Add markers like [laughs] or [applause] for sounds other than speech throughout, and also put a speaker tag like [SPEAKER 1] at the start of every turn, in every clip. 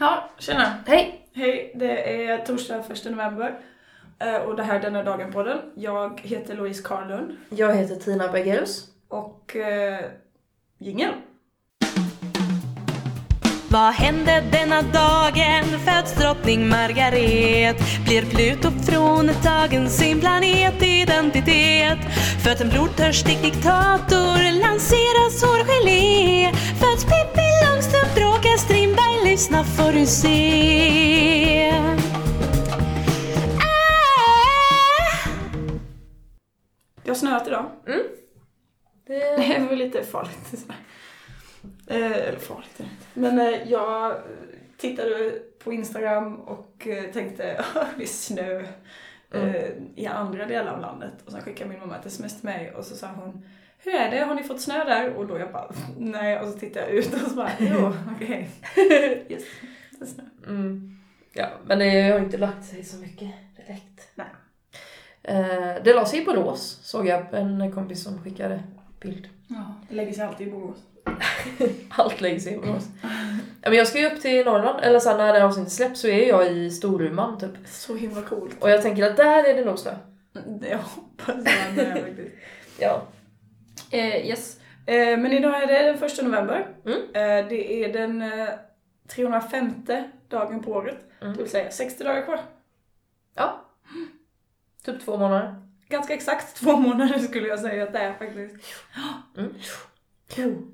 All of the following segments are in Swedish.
[SPEAKER 1] Ja, tjena.
[SPEAKER 2] Hej!
[SPEAKER 1] Hej, det är torsdag 1 november eh, och det här är Denna dagen på den. Jag heter Louise Karlund
[SPEAKER 2] Jag heter Tina Bergerus.
[SPEAKER 1] och eh, jingel.
[SPEAKER 3] Vad hände denna dagen? Föds drottning Margaret Blir Pluto fråntagen sin planetidentitet Föds en blodtörstig diktator Lanseras hårgelé Föds Pippi Lyssna får du se ah!
[SPEAKER 1] Det har snöat idag.
[SPEAKER 2] Det...
[SPEAKER 1] Det är väl lite farligt. Eh, eller farligt är det. Men eh, jag tittade på Instagram och eh, tänkte [laughs] det är snö eh, i andra delar av landet. Och sen skickade min mamma ett sms till mig och så sa hon hur är det? Har ni fått snö där? Och då jag bara nej och så tittade jag ut och så bara jo [laughs] okej. Yes, det är snö.
[SPEAKER 2] Mm. Ja, men det har inte lagt sig så mycket direkt.
[SPEAKER 1] Nej.
[SPEAKER 2] Eh, det la sig i Borås, såg jag en kompis som skickade bild.
[SPEAKER 1] Ja, det lägger sig alltid i Borås. [laughs]
[SPEAKER 2] Allt lägger sig i Borås. Men jag ska ju upp till Norrland, eller sen när det här avsnittet släpps så är jag i Storuman typ.
[SPEAKER 1] Så himla coolt.
[SPEAKER 2] Och jag tänker att där är det nog snö.
[SPEAKER 1] Jag hoppas det faktiskt. [laughs]
[SPEAKER 2] Ja.
[SPEAKER 1] Eh, yes. Eh, men idag är det den första november.
[SPEAKER 2] Mm.
[SPEAKER 1] Eh, det är den eh, 305 dagen på året.
[SPEAKER 2] Mm.
[SPEAKER 1] Det vill säga 60 dagar kvar.
[SPEAKER 2] Ja. Typ två månader.
[SPEAKER 1] Ganska exakt två månader skulle jag säga att det är faktiskt.
[SPEAKER 2] Mm.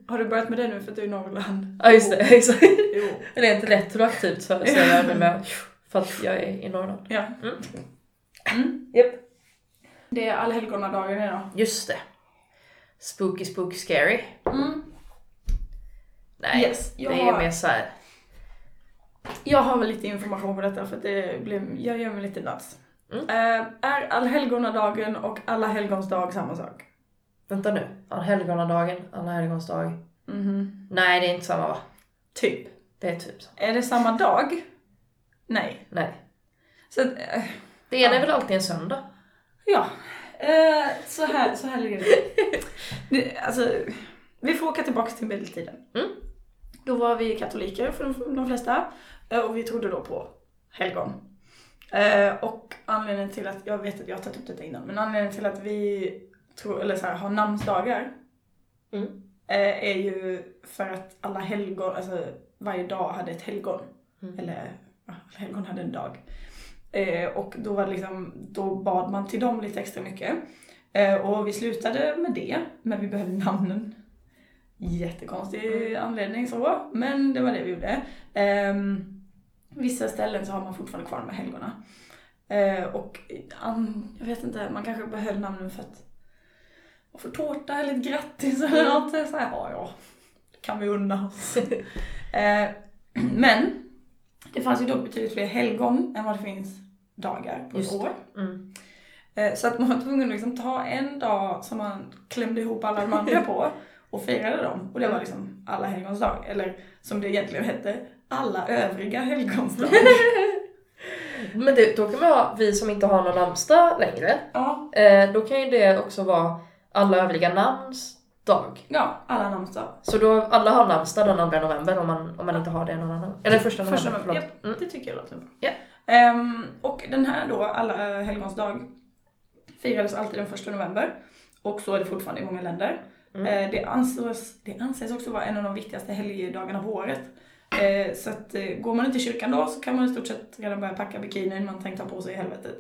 [SPEAKER 1] Har du börjat med det nu för att du är i Norrland?
[SPEAKER 2] Ja just det, [laughs] exakt.
[SPEAKER 1] Jo.
[SPEAKER 2] Det är inte retroaktivt för att säga [laughs] det med för att jag är i Norrland.
[SPEAKER 1] Ja.
[SPEAKER 2] Mm.
[SPEAKER 1] Mm.
[SPEAKER 2] Japp.
[SPEAKER 1] Det är allhelgonadagen idag.
[SPEAKER 2] Just det. Spooky, spooky, scary.
[SPEAKER 1] Mm.
[SPEAKER 2] Nej,
[SPEAKER 1] Yes, jag
[SPEAKER 2] det är
[SPEAKER 1] har-
[SPEAKER 2] mer såhär.
[SPEAKER 1] Jag har väl lite information på detta för att det blev, jag gör mig lite nuts.
[SPEAKER 2] Mm.
[SPEAKER 1] Eh, är allhelgonadagen och alla helgons dag samma sak?
[SPEAKER 2] Vänta nu. Allhelgonadagen, alla helgons dag.
[SPEAKER 1] Mhm.
[SPEAKER 2] Nej, det är inte samma va?
[SPEAKER 1] Typ.
[SPEAKER 2] Det är typ så.
[SPEAKER 1] Är det samma dag? Nej.
[SPEAKER 2] Nej.
[SPEAKER 1] Så att, eh,
[SPEAKER 2] Det ena är väl alltid en söndag?
[SPEAKER 1] ja. Eh, så här, så här ligger det till. [laughs] Alltså, vi får åka tillbaka till medeltiden.
[SPEAKER 2] Mm.
[SPEAKER 1] Då var vi katoliker för de, de flesta. eh, Och vi trodde då på helgon. Eh, och anledningen till att, jag vet att jag har tagit upp detta innan, men anledningen till att vi tror, eller så här, har namnsdagar
[SPEAKER 2] Mm.
[SPEAKER 1] eh, är ju för att alla helgon, alltså varje dag hade ett helgon.
[SPEAKER 2] Mm.
[SPEAKER 1] Eller alla helgon hade en dag. Eh, och då var liksom, då bad man till dem lite extra mycket. Eh, och vi slutade med det, men vi behövde namnen. Jättekonstig anledning så, men det var det vi gjorde. Ehm, vissa ställen så har man fortfarande kvar de här helgona. Eh, och an, jag vet inte, man kanske behöll namnen för att får tårta eller ett grattis eller något. Så här, ja, ja, det kan vi unna oss. [laughs] eh, [clears throat] men det fanns ju dock betydligt fler helgon än vad det finns dagar på ett år.
[SPEAKER 2] Mm.
[SPEAKER 1] Eh, Så att man var tvungen att liksom ta en dag som man klämde ihop alla de andra på [laughs] och firade dem. Och det var liksom alla helgons dag. Eller som det egentligen hette, alla övriga helgons dag. [laughs]
[SPEAKER 2] Men det, då kan man ha, vi som inte har någon namnsdag längre,
[SPEAKER 1] ja,
[SPEAKER 2] eh, då kan ju det också vara alla övriga namns dag.
[SPEAKER 1] ja, alla namnsdag.
[SPEAKER 2] Så då alla har namnsdag den 2 november om man, om man inte har det någon annan. Eller första november,
[SPEAKER 1] Första november,
[SPEAKER 2] förlåt.
[SPEAKER 1] japp,
[SPEAKER 2] Mm.
[SPEAKER 1] det tycker jag låter bra.
[SPEAKER 2] Ja.
[SPEAKER 1] Ehm, och den här då, alla helgons dag, firades alltid den första november. Och så är det fortfarande i många länder.
[SPEAKER 2] Mm.
[SPEAKER 1] Eh, det, anses, det anses också vara en av de viktigaste helgdagarna på året. Eh, så att eh, går man inte i kyrkan då så kan man i stort sett redan börja packa bikinin man tänkte ha på sig i helvetet.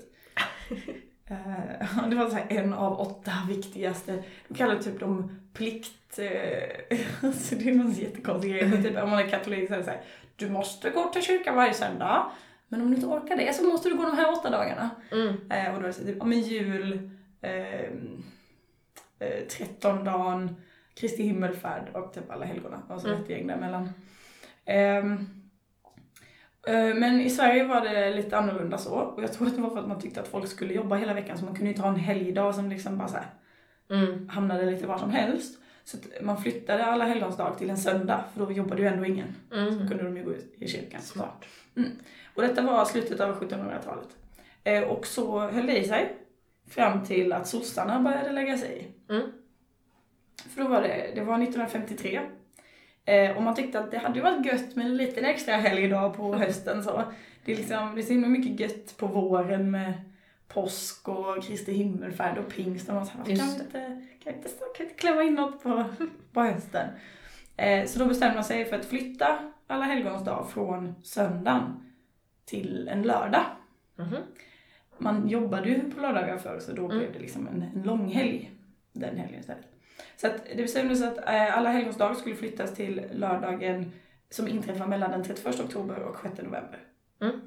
[SPEAKER 1] [laughs] Eh, [laughs] det var så här en av åtta viktigaste, de kallar det typ de plikt... Eh, [laughs] alltså det är någon jättekonstig grej, men typ om man är katolik så är det så här, du måste gå till kyrkan varje söndag, men om du inte orkar det så måste du gå de här åtta dagarna.
[SPEAKER 2] Mm.
[SPEAKER 1] Eh, och då är det så typ, ja men jul, eh, eh, trettondagen, Kristi himmelfärd och typ alla helgona. Och så
[SPEAKER 2] Mm.
[SPEAKER 1] ett gäng däremellan. Ehm, eh, men i Sverige var det lite annorlunda så. Och jag tror att det var för att man tyckte att folk skulle jobba hela veckan så man kunde inte ha en helgdag som liksom bara så här
[SPEAKER 2] Mm.
[SPEAKER 1] hamnade lite var som helst. Så man flyttade alla helgons dag till en söndag för då jobbade ju ändå ingen. Så
[SPEAKER 2] Mm.
[SPEAKER 1] kunde de ju gå i- i kyrkan.
[SPEAKER 2] Smart.
[SPEAKER 1] Och detta var slutet av 1700-talet. Eh, och så höll det i sig fram till att sossarna började lägga sig i.
[SPEAKER 2] Mm.
[SPEAKER 1] För då var det, det var 1953. Eh, och man tyckte att det hade ju varit gött med en liten extra helgdag på hösten så. Det är liksom, det är så himla mycket gött på våren med påsk och Kristi himmelfärd och pingst och man säger, kan vi inte, kan vi inte, kan vi inte klämma in något på, på hösten? Eh, så då bestämde man sig för att flytta alla helgons dag från söndagen till en lördag.
[SPEAKER 2] Mhm.
[SPEAKER 1] Man jobbade ju på lördagar förr så då
[SPEAKER 2] Mm.
[SPEAKER 1] blev det liksom en, en lång helg den helgen istället. Så att det bestämdes att eh, alla helgons dag skulle flyttas till lördagen som inträffar mellan den 31 oktober och 6 november.
[SPEAKER 2] Mm.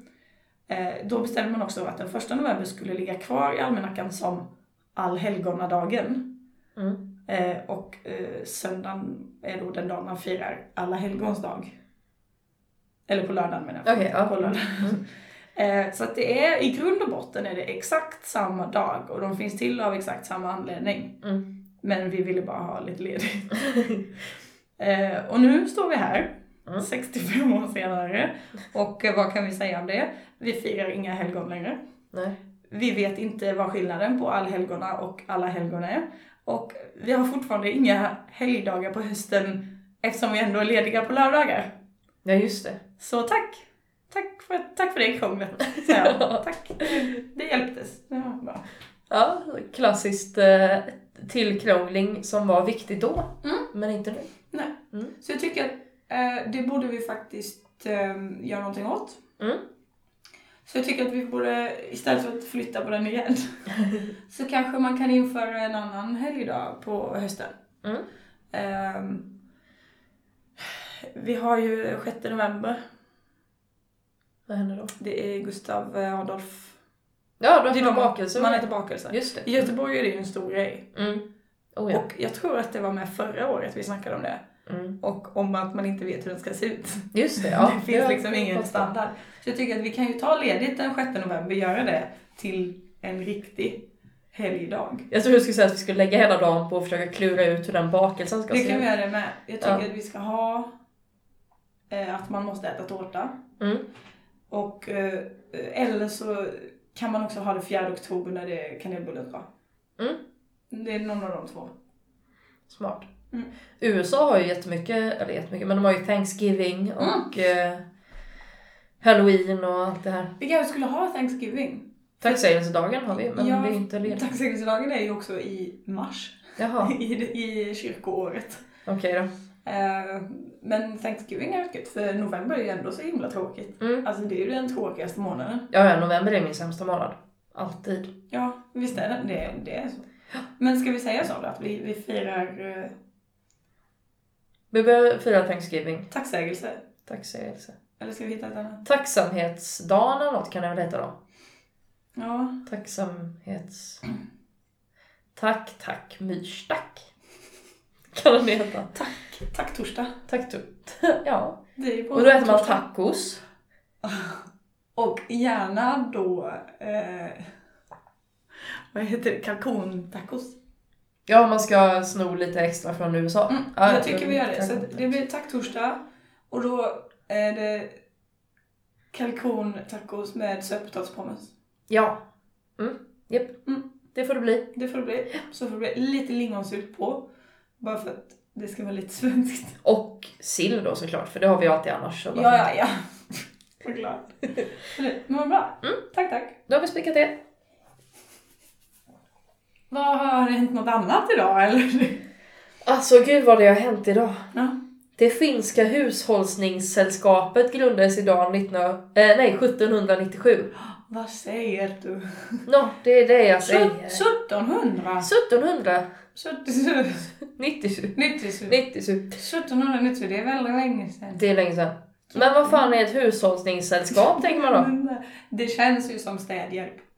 [SPEAKER 1] Eh, då bestämde man också att den 1 november skulle ligga kvar i almanackan som allhelgonadagen.
[SPEAKER 2] Mm.
[SPEAKER 1] Eh, och eh, söndagen är då den dag man firar alla helgons dag. Eller på lördagen menar jag.
[SPEAKER 2] Okej, ja.
[SPEAKER 1] På lördagen.
[SPEAKER 2] Mm. [laughs]
[SPEAKER 1] Så att det är, i grund och botten är det exakt samma dag och de finns till av exakt samma anledning.
[SPEAKER 2] Mm.
[SPEAKER 1] Men vi ville bara ha lite ledigt. [laughs] och nu står vi här,
[SPEAKER 2] Mm.
[SPEAKER 1] 65 år senare. Och eh, vad kan vi säga om det? Vi firar inga helgon längre.
[SPEAKER 2] Nej.
[SPEAKER 1] Vi vet inte vad skillnaden på allhelgona och alla helgon är. Och vi har fortfarande inga helgdagar på hösten eftersom vi ändå är lediga på lördagar.
[SPEAKER 2] Ja, just det.
[SPEAKER 1] Så tack! Tack för, tack för det krånglet, jag. [laughs] Tack. Det hjälptes. Bra.
[SPEAKER 2] Ja, klassiskt eh, tillkrångling som var viktigt då,
[SPEAKER 1] Mm.
[SPEAKER 2] men inte nu.
[SPEAKER 1] Nej.
[SPEAKER 2] Mm.
[SPEAKER 1] Så jag tycker att det borde vi faktiskt eh, göra någonting åt.
[SPEAKER 2] Mm.
[SPEAKER 1] Så jag tycker att vi borde, istället för att flytta på den igen, [laughs] så kanske man kan införa en annan helgdag på hösten.
[SPEAKER 2] Mm.
[SPEAKER 1] Ehm, vi har ju 6 november.
[SPEAKER 2] Vad händer då?
[SPEAKER 1] Det är Gustav eh, Adolf.
[SPEAKER 2] Ja, då
[SPEAKER 1] Det är
[SPEAKER 2] man bakelse.
[SPEAKER 1] Man äter bakelse.
[SPEAKER 2] Just det.
[SPEAKER 1] I Göteborg är det ju en stor grej.
[SPEAKER 2] Mm. Oh, ja.
[SPEAKER 1] Och jag tror att det var med förra året vi snackade om det.
[SPEAKER 2] Mm.
[SPEAKER 1] Och om att man inte vet hur den ska se ut.
[SPEAKER 2] Just det, [laughs] ja.
[SPEAKER 1] det finns liksom ingen standard. Så jag tycker att vi kan ju ta ledigt den 6 november, göra det till en riktig helgdag.
[SPEAKER 2] Jag tror du skulle säga att vi skulle lägga hela dagen på att försöka klura ut hur den bakelsen ska
[SPEAKER 1] Det
[SPEAKER 2] se
[SPEAKER 1] kan vi
[SPEAKER 2] ut.
[SPEAKER 1] göra det med. Jag tycker
[SPEAKER 2] Ja.
[SPEAKER 1] att vi ska ha eh, att man måste äta tårta.
[SPEAKER 2] Mm.
[SPEAKER 1] Och, eh, eller så kan man också ha det 4 oktober när det är kanelbullens dag.
[SPEAKER 2] Mm.
[SPEAKER 1] Det är någon av de två.
[SPEAKER 2] Smart.
[SPEAKER 1] Mm.
[SPEAKER 2] USA har ju jättemycket, eller jättemycket, men de har ju Thanksgiving
[SPEAKER 1] Mm.
[SPEAKER 2] och eh, Halloween och allt det här.
[SPEAKER 1] Vi kanske skulle ha Thanksgiving.
[SPEAKER 2] Tacksägelsedagen har vi, men
[SPEAKER 1] Ja,
[SPEAKER 2] det är inte ledigt.
[SPEAKER 1] Tacksägelsedagen är ju också i mars.
[SPEAKER 2] Jaha, [laughs]
[SPEAKER 1] I, i kyrkoåret.
[SPEAKER 2] okej då.
[SPEAKER 1] Eh, men Thanksgiving är gött för november är ju ändå så himla tråkigt.
[SPEAKER 2] Mm.
[SPEAKER 1] Alltså det är ju den tråkigaste månaden.
[SPEAKER 2] Ja, ja, november är min sämsta månad. Alltid.
[SPEAKER 1] Ja, visst är det. Det, det är så. Men ska vi säga så då? Att vi, vi firar eh,
[SPEAKER 2] Vi börjar fira Thanksgiving.
[SPEAKER 1] tacksägelse?
[SPEAKER 2] Tacksägelse.
[SPEAKER 1] Eller ska vi hitta ett annat?
[SPEAKER 2] Tacksamhetsdagen eller något kan det väl heta då?
[SPEAKER 1] Ja,
[SPEAKER 2] Tacksamhets... Tack, tack, myrstack. Kan den heta.
[SPEAKER 1] tack torsdag.
[SPEAKER 2] Tack, du. [laughs] Ja.
[SPEAKER 1] Det är ju på
[SPEAKER 2] Och då äter man
[SPEAKER 1] torsdag.
[SPEAKER 2] tacos. [laughs]
[SPEAKER 1] Och gärna då, eh, vad heter det, kalkontacos.
[SPEAKER 2] Ja, man ska sno lite extra från USA.
[SPEAKER 1] Mm,
[SPEAKER 2] Ja,
[SPEAKER 1] jag tycker vi gör det. Så det blir tacktorsdag och då är det kalkontacos med sötpotatispommes.
[SPEAKER 2] Ja. Mm. Japp.
[SPEAKER 1] Mm.
[SPEAKER 2] Det får det bli.
[SPEAKER 1] Det får det bli. Så får det bli lite lingonsylt på. Bara för att det ska vara lite svenskt.
[SPEAKER 2] Och sill då såklart, för det har vi ju alltid annars.
[SPEAKER 1] Ja, ja, ja. [laughs] Vad glad. Men vad bra.
[SPEAKER 2] Mm.
[SPEAKER 1] Tack, tack.
[SPEAKER 2] Då har vi spikat det.
[SPEAKER 1] Vad har det hänt något annat idag eller?
[SPEAKER 2] Alltså gud vad det har hänt idag.
[SPEAKER 1] Ja.
[SPEAKER 2] Det finska hushållningssällskapet grundades idag 19, eh, nej, 1797.
[SPEAKER 1] Vad säger du?
[SPEAKER 2] Nå, det är det jag säger.
[SPEAKER 1] 1700?
[SPEAKER 2] 1790.
[SPEAKER 1] 90.
[SPEAKER 2] 90.
[SPEAKER 1] 1790, det är väldigt länge sedan.
[SPEAKER 2] Det är länge sedan. Men vad fan är ett hushållningssällskap tänker man då? [laughs]
[SPEAKER 1] Det känns ju som städhjälp.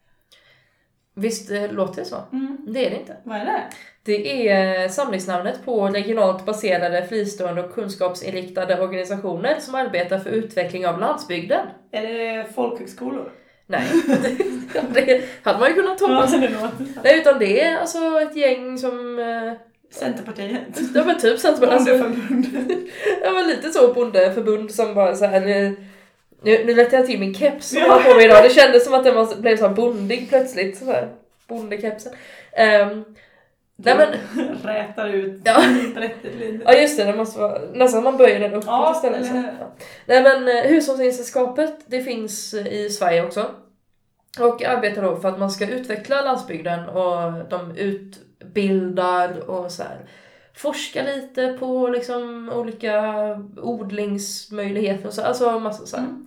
[SPEAKER 2] Visst eh, låter det så?
[SPEAKER 1] Mm.
[SPEAKER 2] Det är det inte.
[SPEAKER 1] Vad är det?
[SPEAKER 2] Det är eh, samlingsnamnet på regionalt baserade, fristående och kunskapsinriktade organisationer som arbetar för utveckling av landsbygden.
[SPEAKER 1] Är det folkhögskolor?
[SPEAKER 2] Nej, [laughs] det hade man ju kunnat hoppas.
[SPEAKER 1] så.
[SPEAKER 2] Nej, utan det är alltså ett gäng som... eh,
[SPEAKER 1] Centerpartiet.
[SPEAKER 2] Det var typ alltså,
[SPEAKER 1] Bondeförbundet.
[SPEAKER 2] Det var lite så bondeförbund som bara så här. Nu, nu lätte jag till min keps som
[SPEAKER 1] Ja.
[SPEAKER 2] jag har på mig idag. Det kändes som att den var, blev så bondig plötsligt. Så här, bondekepsen. Ehm, Nej men, [laughs]
[SPEAKER 1] Rätar ut
[SPEAKER 2] Ja.
[SPEAKER 1] 30 liter.
[SPEAKER 2] ja just det, det måste vara nästan man böjer den uppåt
[SPEAKER 1] Ja,
[SPEAKER 2] istället. Så. Ja. Nej men eh, Hushållningssällskapet, det finns eh, i Sverige också. Och arbetar då för att man ska utveckla landsbygden och de utbildar och så här forskar lite på liksom olika odlingsmöjligheter och så, alltså massa så.
[SPEAKER 1] Mm.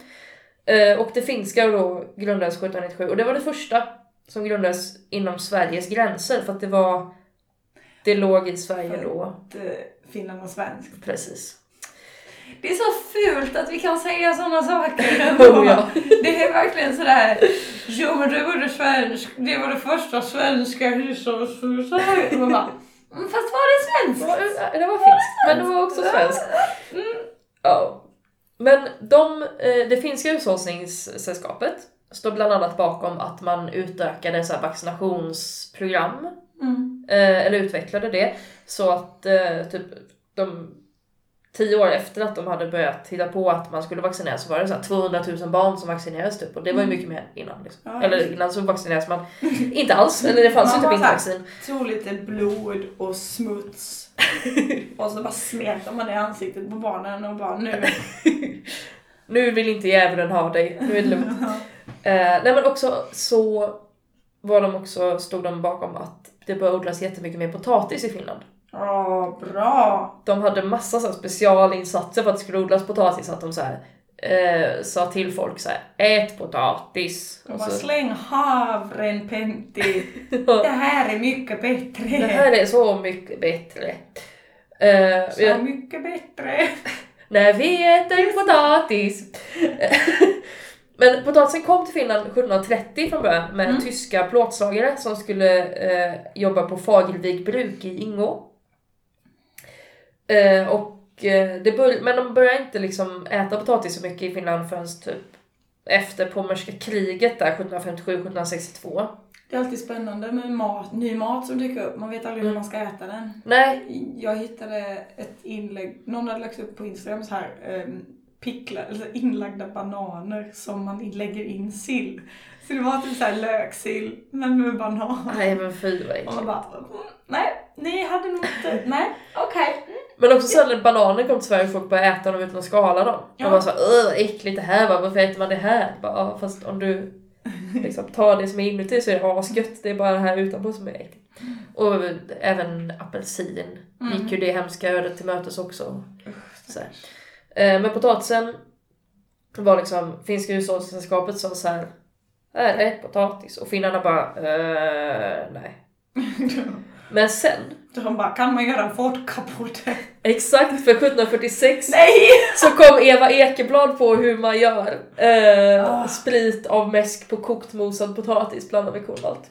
[SPEAKER 2] Eh, och det finska då grundades 1797 och det var det första som grundades inom Sveriges gränser för att det var det låg i Sverige då.
[SPEAKER 1] Eh, Finland och svensk.
[SPEAKER 2] Precis.
[SPEAKER 1] Det är så fult att vi kan säga sådana saker. [laughs]
[SPEAKER 2] Oh, ja.
[SPEAKER 1] Det är verkligen sådär, jo men det var det svensk, det var det första svenska hushållshuset. "Mm, fast var det svenskt?
[SPEAKER 2] det var finskt, men det var också svenskt. Ja. Men de, eh, det finska hushållningssällskapet står bland annat bakom att man utökade så vaccinationsprogram,
[SPEAKER 1] Mm.
[SPEAKER 2] eh, eller utvecklade det, så att eh, typ de tio år efter att de hade börjat titta på att man skulle vaccinera så var det så här 200 000 barn som vaccinerades typ och det var ju mycket mer innan. Liksom.
[SPEAKER 1] Ja,
[SPEAKER 2] eller innan så vaccinerades man inte alls, eller det fanns ju
[SPEAKER 1] Man
[SPEAKER 2] typ inte vaccin.
[SPEAKER 1] Tog lite blod och smuts. [laughs] och så bara smetar man det i ansiktet på barnen och bara nu. [laughs]
[SPEAKER 2] Nu vill inte djävulen ha dig, nu är det lugnt. [laughs] Eh, nej men också så var de också, stod de bakom att det började odlas jättemycket mer potatis i Finland.
[SPEAKER 1] Ja, bra.
[SPEAKER 2] De hade massa så här specialinsatser för att det skulle odlas potatis, att de så här, eh, sa till folk så här, ät potatis.
[SPEAKER 1] De bara
[SPEAKER 2] så,
[SPEAKER 1] släng havren Pentti. [laughs] Det här är mycket bättre.
[SPEAKER 2] det här är så mycket bättre. Eh,
[SPEAKER 1] Så
[SPEAKER 2] ja,
[SPEAKER 1] mycket bättre. [laughs]
[SPEAKER 2] när vi äter potatis. [laughs] Men potatisen kom till Finland 1730 från början med
[SPEAKER 1] Mm.
[SPEAKER 2] tyska plåtslagare som skulle eh, jobba på Fagervik bruk i Ingå. Eh, och, eh, det bör- men de började inte liksom äta potatis så mycket i Finland förrän typ efter pommerska kriget där 1757-1762.
[SPEAKER 1] Det är alltid spännande med mat, ny mat som dyker upp. Man vet aldrig hur
[SPEAKER 2] Mm.
[SPEAKER 1] man ska äta den.
[SPEAKER 2] Nej,
[SPEAKER 1] Jag hittade ett inlägg, någon hade lagt upp på Instagram så här um, pickla, eller inlagda bananer som man lägger in sill. Så det var typ såhär löksill, men med banan.
[SPEAKER 2] nej men fy vad
[SPEAKER 1] Och
[SPEAKER 2] äckligt.
[SPEAKER 1] man bara, mm, nej, ni hade nog inte, nej, okej.
[SPEAKER 2] Men också sen när bananer kom till Sverige och folk började äta dem utan att skala dem.
[SPEAKER 1] Ja.
[SPEAKER 2] Såhär öh vad äckligt det här var, varför äter man det här? Bara, fast om du liksom tar det som är inuti så är det asgött, det är bara det här utanpå som är äckligt. Och även apelsin
[SPEAKER 1] Mm.
[SPEAKER 2] gick ju det hemska ödet till mötes också. Så här. Eh, Men potatisen var liksom, finska hushållssällskapet sa såhär Här, ät potatis. Och finnarna bara eh, nej. [laughs] Men sen,
[SPEAKER 1] De bara, kan man göra en vodka på det?
[SPEAKER 2] exakt för 1746
[SPEAKER 1] Nej!
[SPEAKER 2] så kom Eva Ekeblad på hur man gör eh,
[SPEAKER 1] Ah.
[SPEAKER 2] sprit av mäsk på kokt mosad potatis blandat med kolmalt.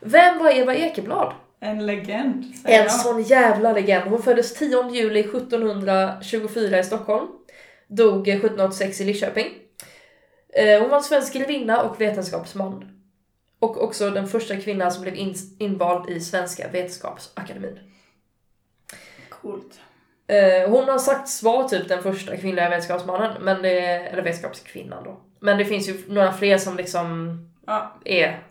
[SPEAKER 2] Vem var Eva Ekeblad?
[SPEAKER 1] En legend,
[SPEAKER 2] En
[SPEAKER 1] jag.
[SPEAKER 2] sån jävla legend. Hon föddes 10 juli 1724 i Stockholm. Dog 1786 i Lidköping. Eh, Hon var en svensk grevinna och vetenskapsman. Och också den första kvinnan som blev in- invald i Svenska Vetenskapsakademin.
[SPEAKER 1] Coolt.
[SPEAKER 2] Eh, hon har sagts vara typ den första kvinnliga vetenskapsmannen, men det, eller vetenskapskvinnan då. Men det finns ju några fler som liksom
[SPEAKER 1] Ja,
[SPEAKER 2] är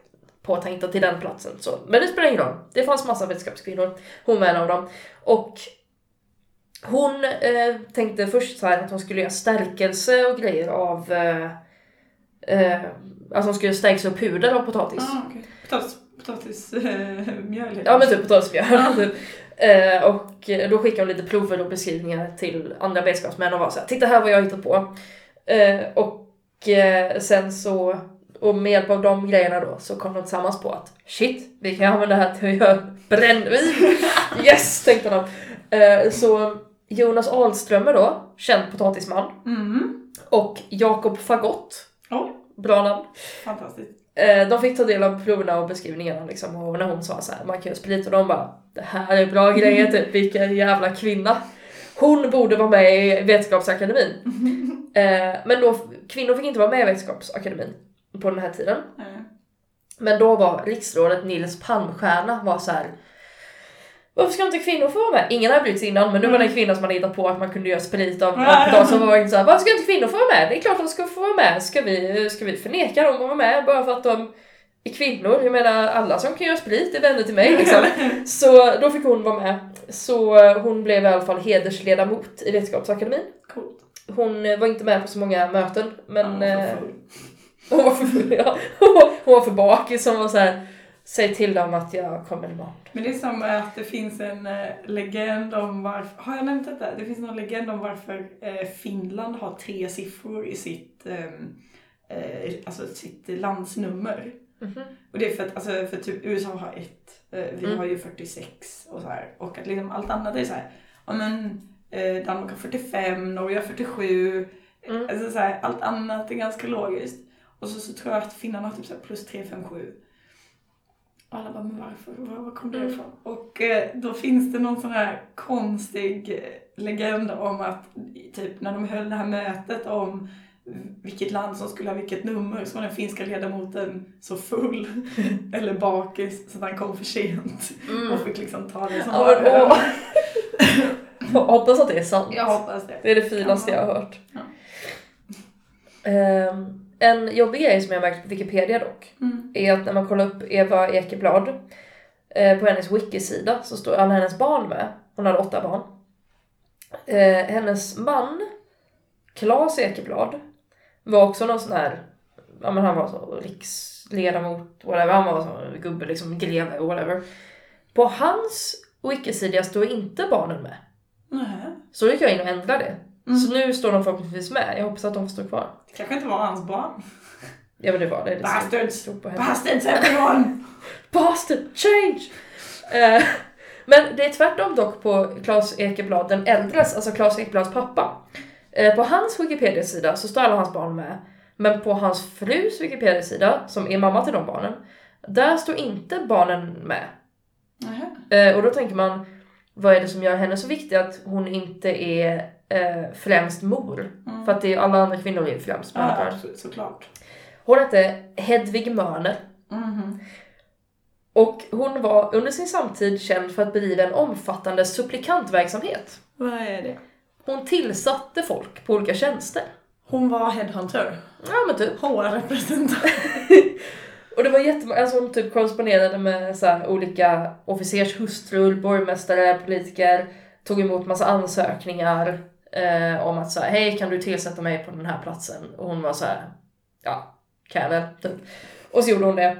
[SPEAKER 2] påtänkta till den platsen. Så. Men det spelar ingen roll. Det fanns massa vetenskapskvinnor. Hon var en av dem. Och hon eh, tänkte först så att hon skulle göra stärkelse och grejer av... Eh, eh, alltså hon skulle stärkelse och puder av potatis.
[SPEAKER 1] ah, okej. Potatis, potatismjöl
[SPEAKER 2] Ja men typ potatismjöl. typ. Eh, och eh, då skickade hon lite prover och beskrivningar till andra vetenskapsmän och var så här, titta här vad jag har hittat på. Eh, och eh, sen så, och med hjälp av de grejerna då så kom de tillsammans på att shit, vi kan använda det här till att göra brännvin. [laughs] yes, tänkte de. Eh, så Jonas Ahlströmer då, känd potatisman,
[SPEAKER 1] Mm.
[SPEAKER 2] och Jakob Fagott,
[SPEAKER 1] Oh,
[SPEAKER 2] bra namn,
[SPEAKER 1] fantastiskt.
[SPEAKER 2] Eh, de fick ta del av proverna och beskrivningarna liksom, och när hon sa så här, man kan göra sprit och de bara det här är bra grejer typ, vilken jävla kvinna. Hon borde vara med i Vetenskapsakademin. [laughs] Eh, men då, kvinnor fick inte vara med i Vetenskapsakademin på den här tiden. Men då var riksrådet Nils Palmstierna var så här. Varför ska inte kvinnor få vara med? Ingen hade brytt sig innan men nu var det en kvinna som hade hittat på att man kunde göra sprit av potatis som var så här, Varför ska inte kvinnor få vara med? Det är klart de ska få vara med. Ska vi, ska vi förneka dem att vara med bara för att de kvinnor, jag menar alla som kan göra sprit är vänner till mig liksom. [laughs] Så då fick hon vara med. Så eh, hon blev i alla fall hedersledamot i Vetenskapsakademin.
[SPEAKER 1] Coolt.
[SPEAKER 2] Hon eh, var inte med på så många möten men
[SPEAKER 1] Ja,
[SPEAKER 2] eh,
[SPEAKER 1] för full.
[SPEAKER 2] hon var för ja. [laughs] Hon var- [laughs] Hon var för bakis, hon var så här. Säg till dem att jag kommer imorgon.
[SPEAKER 1] Men det är som att det finns en eh, legend om varför, har jag nämnt detta? Det finns någon legend om varför eh, Finland har tre siffror i sitt, ehm, eh, alltså sitt landsnummer.
[SPEAKER 2] Mhm.
[SPEAKER 1] Och det är för att, alltså för typ USA har ett, vi
[SPEAKER 2] Mm.
[SPEAKER 1] har ju 46 och så här. Och att liksom allt annat är så här, ja men Danmark har 45, Norge har 47.
[SPEAKER 2] Mm.
[SPEAKER 1] Alltså så här, allt annat är ganska logiskt. Och så, så tror jag att Finland har typ så plus 3, 5, 7. Och alla bara, men varför? Var, var kom det
[SPEAKER 2] Mm.
[SPEAKER 1] ifrån? Och eh, då finns det någon sån här konstig eh, legend om att typ när de höll det här mötet om vilket land som skulle ha vilket nummer så var den finska ledamoten så full [laughs] eller bakis så att han kom för sent och fick liksom ta det som
[SPEAKER 2] Ja,
[SPEAKER 1] var. [laughs]
[SPEAKER 2] Jag hoppas att det är sant.
[SPEAKER 1] Jag hoppas det.
[SPEAKER 2] Det är det finaste jag har hört.
[SPEAKER 1] Ja.
[SPEAKER 2] Ehm, en jobbig grej som jag märkt på Wikipedia dock,
[SPEAKER 1] Mm.
[SPEAKER 2] är att när man kollar upp Eva Ekeblad eh, på hennes wiki-sida så står alla hennes barn med. Hon hade åtta barn. Eh, hennes man, Claes Ekeblad, var också någon sån här, ja men han var så riksledamot, whatever, han var så gubbe liksom, greve, whatever. På hans wiki-sida står inte barnen med.
[SPEAKER 1] Nähä.
[SPEAKER 2] Så då gick jag in och ändrade det.
[SPEAKER 1] Mm.
[SPEAKER 2] Så nu står de förhoppningsvis med. Jag hoppas att de får stå kvar.
[SPEAKER 1] Det kanske inte var hans barn.
[SPEAKER 2] Ja men det var det. det
[SPEAKER 1] Bastards! Bastards everyone! [laughs]
[SPEAKER 2] Bastard! Change! Eh, men det är tvärtom dock på Claes Ekeblad den äldres, alltså Claes Ekeblads pappa. Eh, på hans Wikipedia-sida så står alla hans barn med. Men på hans frus Wikipedia-sida, som är mamma till de barnen, där står inte barnen med. Eh, och då tänker man, vad är det som gör henne så viktig att hon inte är eh, främst mor?
[SPEAKER 1] Mm.
[SPEAKER 2] För att det är, alla andra kvinnor är främst
[SPEAKER 1] Ja,
[SPEAKER 2] mödrar.
[SPEAKER 1] så, såklart.
[SPEAKER 2] Hon hette Hedvig Mörner
[SPEAKER 1] Mhm.
[SPEAKER 2] och hon var under sin samtid känd för att bedriva en omfattande supplikantverksamhet.
[SPEAKER 1] Vad är det?
[SPEAKER 2] Hon tillsatte folk på olika tjänster.
[SPEAKER 1] Hon var headhunter.
[SPEAKER 2] Ja men typ.
[SPEAKER 1] HR-representant. [laughs]
[SPEAKER 2] Och det var jättemånga, alltså hon typ korresponderade med så olika officershustrur, borgmästare, politiker, tog emot massa ansökningar eh, om att så här, hej kan du tillsätta mig på den här platsen? Och hon var så här, ja, kan jag väl, typ. Och så gjorde hon det.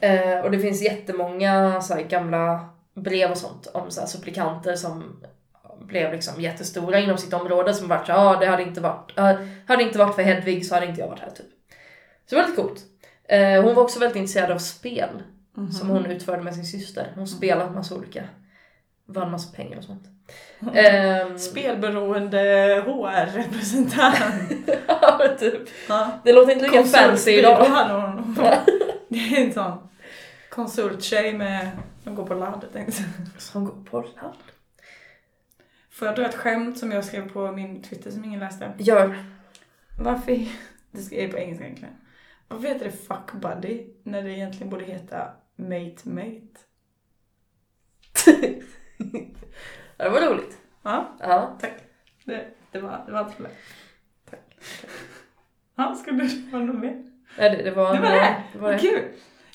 [SPEAKER 2] Eh, och det finns jättemånga så här, gamla brev och sånt om så här, supplikanter som blev liksom jättestora inom sitt område som vart så ja det hade inte varit, eh, hade inte varit för Hedvig så hade inte jag varit här typ. Så det var lite coolt. Eh, hon var också väldigt intresserad av spel som hon utförde med sin syster. Hon spelade massa olika, vann massa pengar och sånt. [laughs] Ehm,
[SPEAKER 1] Spelberoende HR-representant. [laughs]
[SPEAKER 2] ja, men typ.
[SPEAKER 1] Ja.
[SPEAKER 2] Det låter inte lika fancy idag. [laughs]
[SPEAKER 1] Det är en sån konsulttjej med, som går på ladd.
[SPEAKER 2] Som går på land.
[SPEAKER 1] Får jag dra ett skämt som jag skrev på min Twitter som ingen läste?
[SPEAKER 2] Gör.
[SPEAKER 1] Varför, det jag på engelska egentligen. Varför heter det fuck buddy när det egentligen borde heta mate mate?
[SPEAKER 2] Det var roligt.
[SPEAKER 1] Ja,
[SPEAKER 2] Ja.
[SPEAKER 1] tack. Det, det var, det var inte för lätt. Tack. Ja, ska du vara något mer?
[SPEAKER 2] Nej, det, det var...
[SPEAKER 1] Det var det?
[SPEAKER 2] det, var det.
[SPEAKER 1] Kul!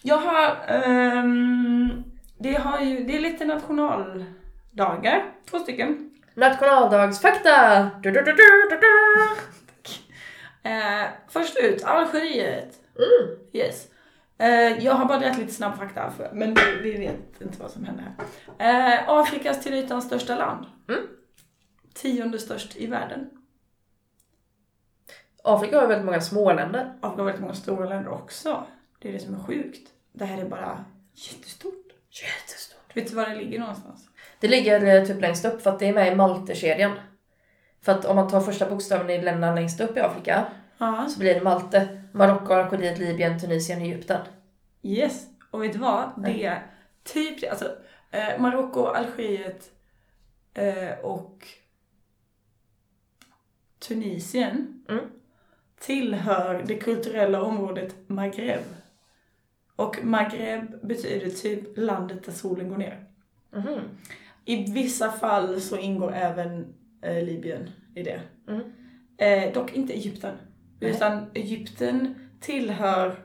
[SPEAKER 1] Jag har, ehm, det har ju, det är lite nationaldagar, två stycken.
[SPEAKER 2] Nationaldagsfakta! Du, du, du.
[SPEAKER 1] Eh, först ut, Algeriet.
[SPEAKER 2] Mm.
[SPEAKER 1] Yes. Eh, jag har bara dragit lite snabb fakta, men vi, vet inte vad som händer här. Eh, Afrikas till ytan största land.
[SPEAKER 2] Mm.
[SPEAKER 1] Tionde störst i världen.
[SPEAKER 2] Afrika har väldigt många småländer.
[SPEAKER 1] Afrika har väldigt många stora länder också. Det är det som är sjukt. Det här är bara jättestort.
[SPEAKER 2] Jättestort.
[SPEAKER 1] Vet du var det ligger någonstans?
[SPEAKER 2] Det ligger eh, typ längst upp för att det är med i Maltekedjan. För att om man tar första bokstaven i länderna längst upp i Afrika
[SPEAKER 1] Ja.
[SPEAKER 2] så blir det Malte, Marocko, Algeriet, Libyen, Tunisien, Egypten.
[SPEAKER 1] Yes. Och vet du vad? Det är typ det. Alltså, eh, Marocko, Algeriet eh, och Tunisien
[SPEAKER 2] Mm.
[SPEAKER 1] tillhör det kulturella området Maghreb. Och Maghreb betyder typ landet där solen går ner.
[SPEAKER 2] Mhm.
[SPEAKER 1] I vissa fall så ingår även eh, Libyen i det.
[SPEAKER 2] Mm.
[SPEAKER 1] Eh, dock inte Egypten.
[SPEAKER 2] Nej.
[SPEAKER 1] Utan Egypten tillhör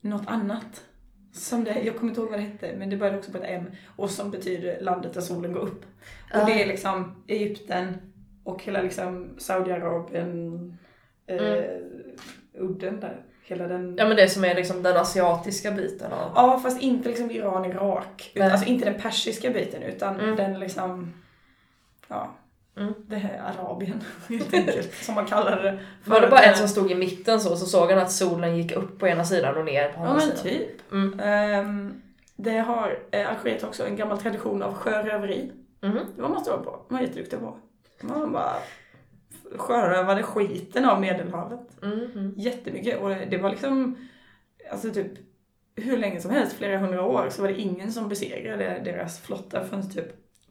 [SPEAKER 1] något annat. Som det, jag kommer inte ihåg vad det hette, men det började också på ett M. Och som betyder landet där solen går upp. Och
[SPEAKER 2] Ah.
[SPEAKER 1] det är liksom Egypten och hela liksom Saudiarabien, eh, udden där. Hela den...
[SPEAKER 2] Ja men det som är liksom den asiatiska biten av...
[SPEAKER 1] Ja, fast inte liksom Iran, Irak. Utan, alltså inte den persiska biten, utan
[SPEAKER 2] Mm.
[SPEAKER 1] den liksom... Ja.
[SPEAKER 2] Mm.
[SPEAKER 1] Det här Arabien, [laughs] helt enkelt. som man kallar det.
[SPEAKER 2] Var det bara en som stod i mitten så, så såg han att solen gick upp på ena sidan och ner på
[SPEAKER 1] Ja
[SPEAKER 2] andra
[SPEAKER 1] men
[SPEAKER 2] sidan.
[SPEAKER 1] typ.
[SPEAKER 2] Mm.
[SPEAKER 1] Ehm, det har eh, Algeriet också en gammal tradition av sjöröveri.
[SPEAKER 2] Mhm.
[SPEAKER 1] Det var man stor på. Man var jätteduktig på. Man bara sjörövade skiten av medelhavet.
[SPEAKER 2] Mhm.
[SPEAKER 1] Jättemycket. Och det, det var liksom, alltså typ hur länge som helst, flera hundra år, så var det ingen som besegrade deras flotta förrän typ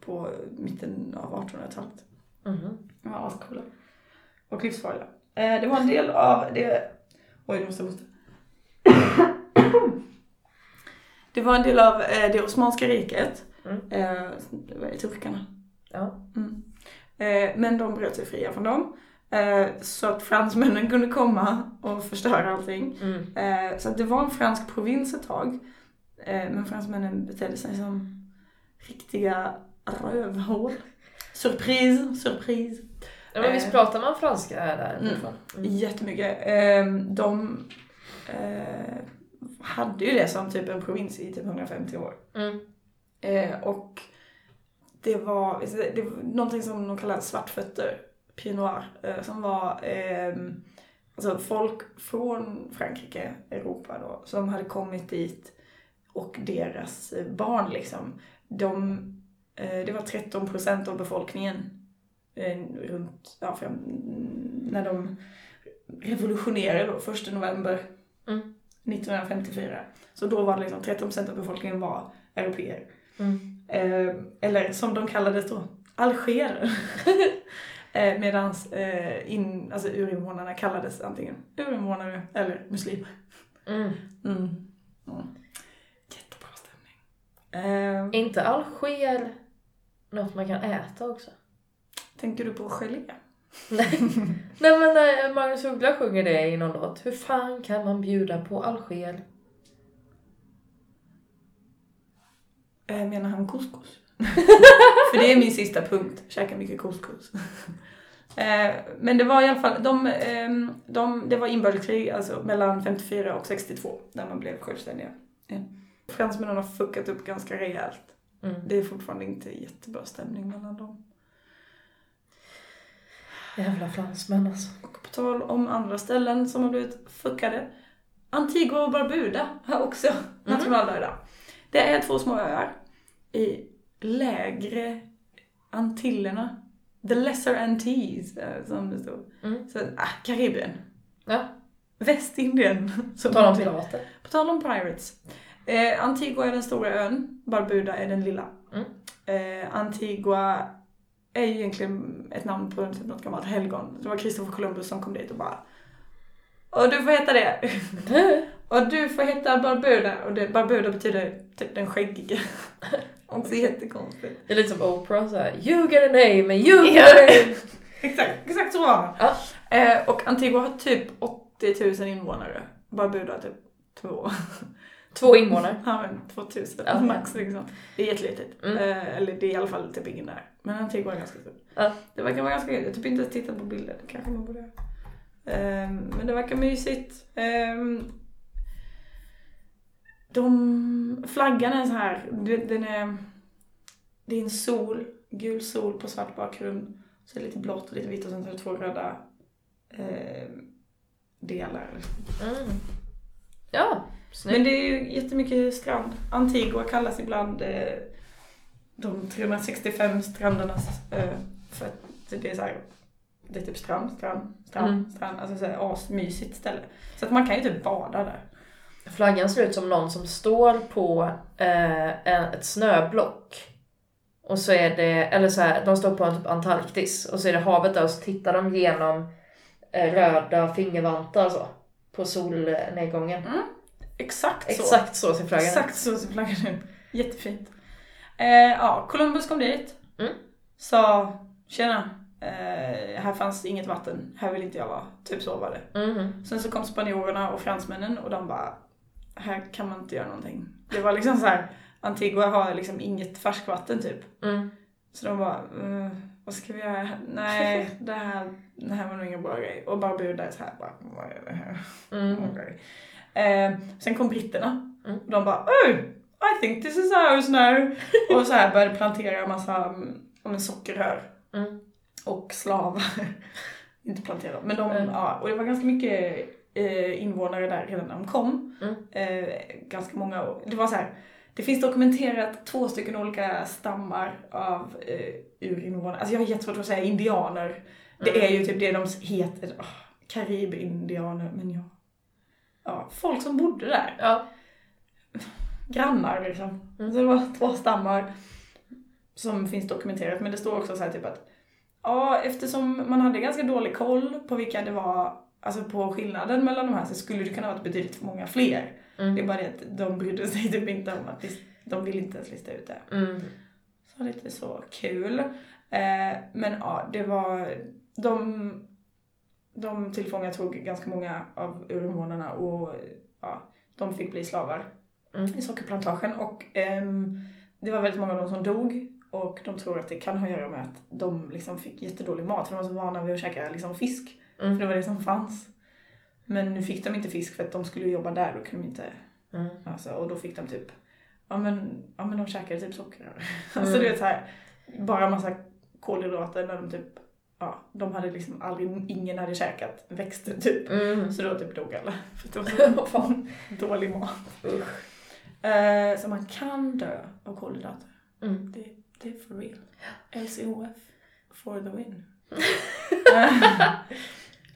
[SPEAKER 1] på mitten av 1800-talet.
[SPEAKER 2] Mhm.
[SPEAKER 1] De var ascoola. Och livsfarliga. Eh, det var en del av det... Oj, nu måste jag hosta. [coughs] Det var en del av eh, det Osmanska riket.
[SPEAKER 2] Mm.
[SPEAKER 1] Eh, det var turkarna.
[SPEAKER 2] Ja.
[SPEAKER 1] Mm. Eh, men de bröt sig fria från dem. Eh, så att fransmännen kunde komma och förstöra allting.
[SPEAKER 2] Mm.
[SPEAKER 1] Eh, så att det var en fransk provins ett tag. Men fransmännen betedde sig som riktiga rövhål. Surprise, surprise.
[SPEAKER 2] Ja, men visst
[SPEAKER 1] Eh.
[SPEAKER 2] pratar man franska här där?
[SPEAKER 1] Mm.
[SPEAKER 2] Mm.
[SPEAKER 1] Jättemycket. Eh, de eh, hade ju det som typ en provins i typ 150 år.
[SPEAKER 2] Mm.
[SPEAKER 1] Eh, och det var, det var någonting som de kallar svartfötter, pied noir, som var eh, alltså folk från Frankrike, Europa då, som hade kommit dit och deras barn liksom, de, det var 13% av befolkningen eh, runt, ja, fram, när de revolutionerade då, 1 november
[SPEAKER 2] Mm.
[SPEAKER 1] 1954. Så då var det liksom 13% av befolkningen var europeer.
[SPEAKER 2] Mm.
[SPEAKER 1] Eh, eller som de kallades då, algerer. [laughs] eh, Medan eh, in, alltså urinvånarna kallades antingen urinvånare eller muslimer.
[SPEAKER 2] Mm.
[SPEAKER 1] Mm. Mm. Jättebra stämning. Eh,
[SPEAKER 2] Inte Alger något man kan äta också?
[SPEAKER 1] tänker du på gelé?
[SPEAKER 2] Nej. [laughs] Nej men eh, Magnus Uggla sjunger det i någon låt. Hur fan kan man bjuda på Alger?
[SPEAKER 1] Eh, menar han couscous? [laughs] För det är min sista punkt, käka mycket couscous. [laughs] eh, men det var i alla fall, de, ehm, de, det var inbördeskrig alltså mellan 54 och 62 när man blev självständiga. Eh. Fransmännen har fuckat upp ganska rejält.
[SPEAKER 2] Mm.
[SPEAKER 1] Det är fortfarande inte jättebra stämning mellan dem.
[SPEAKER 2] Jävla fransmän alltså.
[SPEAKER 1] Och på tal om andra ställen som har blivit fuckade. Antigua och Barbuda har också nationaldagar. Det är två små öar i lägre Antillerna. The Lesser Antilles, eh, som det står.
[SPEAKER 2] Mm.
[SPEAKER 1] Så, ah, Karibien.
[SPEAKER 2] Ja,
[SPEAKER 1] Västindien.
[SPEAKER 2] på tal om pirater.
[SPEAKER 1] På tal om pirates. Eh, Antigua är den stora ön, Barbuda är den lilla.
[SPEAKER 2] Mm.
[SPEAKER 1] Eh, Antigua är ju egentligen ett namn på typ något gammalt helgon. Det var Kristoffer Columbus som kom dit och bara Och du får heta det. [laughs] och du får heta Barbuda. Och det, Barbuda betyder typ den skäggige. [laughs] Också jättekonstigt.
[SPEAKER 2] Det är lite som Oprah såhär, you get a name and you get a [laughs] name.
[SPEAKER 1] Exakt, exakt så var det.
[SPEAKER 2] Ja.
[SPEAKER 1] Eh, och Antigua har typ 80 000 invånare. Barbuda typ två.
[SPEAKER 2] Två invånare. [laughs]
[SPEAKER 1] Ja men 2000
[SPEAKER 2] Ja.
[SPEAKER 1] max liksom. Det är jättelitet.
[SPEAKER 2] Mm.
[SPEAKER 1] Eh, eller det är i alla fall typ ingen där. Men Antigua är ganska stort.
[SPEAKER 2] Ja.
[SPEAKER 1] Det verkar vara ganska Jag har typ inte ens tittat på bilder. Det kanske man borde göra. Ehm, men det verkar mysigt. Ehm, de, flaggan är så här. Den är, det är en sol. Gul sol på svart bakgrund. Så är det lite blått och lite vitt och sen så är det två röda ehm, delar.
[SPEAKER 2] Mm. Ja, snyggt.
[SPEAKER 1] Men det är ju jättemycket strand. Antigua kallas ibland eh, de 365 strandernas ö. För att det är så här, det är typ strand, strand, strand,
[SPEAKER 2] Mm.
[SPEAKER 1] strand. Alltså så här asmysigt ställe. Så att man kan ju typ bada där.
[SPEAKER 2] Flaggan ser ut som någon som står på eh, ett snöblock. Och så är det, eller så här, de står på en typ Antarktis och så är det havet där och så tittar de genom eh, röda fingervantar så. På solnedgången.
[SPEAKER 1] Exakt så.
[SPEAKER 2] Exakt så ser flaggan ut.
[SPEAKER 1] Exakt så ser flaggan ut. Jättefint. Eh, ja, Columbus kom dit.
[SPEAKER 2] Mm.
[SPEAKER 1] Sa, tjena, eh, här fanns inget vatten, här vill inte jag vara. Typ så var det.
[SPEAKER 2] Mhm.
[SPEAKER 1] Sen så kom spanjorerna och fransmännen och de bara här kan man inte göra någonting. Det var liksom så här, Antigua har liksom inget färskvatten typ.
[SPEAKER 2] Mm.
[SPEAKER 1] Så de bara, "Eh, vad ska vi göra? Nej, det här, det här var nog ingen bra grej. Och Barbuda är så här, bara, vad är det här?
[SPEAKER 2] Mm.
[SPEAKER 1] Okej. Eh, sen kom britterna.
[SPEAKER 2] Mm.
[SPEAKER 1] Och de bara, oh, I think this is ours now. [laughs] och så här började plantera en massa om en sockerrör
[SPEAKER 2] Mm.
[SPEAKER 1] och slavar. [laughs] Inte plantera, men de,
[SPEAKER 2] Mm.
[SPEAKER 1] ja. Och det var ganska mycket eh, invånare där redan när de kom.
[SPEAKER 2] Mm.
[SPEAKER 1] Eh, ganska många, det var så här. Det finns dokumenterat två stycken olika stammar av eh, urinvånare. Alltså jag har jättesvårt att säga indianer. Det
[SPEAKER 2] Mm.
[SPEAKER 1] är ju typ det de heter. Oh, Karibindianer, men ja. Ja, folk som bodde där.
[SPEAKER 2] Ja.
[SPEAKER 1] Grannar liksom.
[SPEAKER 2] Mm.
[SPEAKER 1] Så det var två stammar som finns dokumenterat. Men det står också så här typ att ja, eftersom man hade ganska dålig koll på vilka det var, alltså på skillnaden mellan de här så skulle det kunna vara betydligt många fler. Det är
[SPEAKER 2] Mm.
[SPEAKER 1] bara det att de brydde sig typ inte om att de vill inte ens lista ut det.
[SPEAKER 2] Mm.
[SPEAKER 1] Så lite så kul. Eh, men ja, det var, de, de tillfångatog ganska många av urinvånarna och ja, de fick bli slavar
[SPEAKER 2] Mm.
[SPEAKER 1] i sockerplantagen och ehm, det var väldigt många av dem som dog och de tror att det kan ha att göra med att de liksom fick jättedålig mat för de var så vana vid att käka liksom fisk. För
[SPEAKER 2] Mm.
[SPEAKER 1] det var det som fanns. Men nu fick de inte fisk för att de skulle jobba där, då kunde de inte,
[SPEAKER 2] Mm.
[SPEAKER 1] alltså, och då fick de typ, ja men, ja men de käkade typ socker. [laughs] Alltså
[SPEAKER 2] Mm.
[SPEAKER 1] du vet såhär, bara massa kolhydrater när de typ, ja, de hade liksom aldrig, ingen hade käkat växter typ.
[SPEAKER 2] Mm.
[SPEAKER 1] Så då typ dog alla. [laughs] För det [laughs] var
[SPEAKER 2] fan.
[SPEAKER 1] dålig mat. Eh, så man kan dö av kolhydrater.
[SPEAKER 2] Mm.
[SPEAKER 1] Det, det är for real. LCHF for the win. [laughs]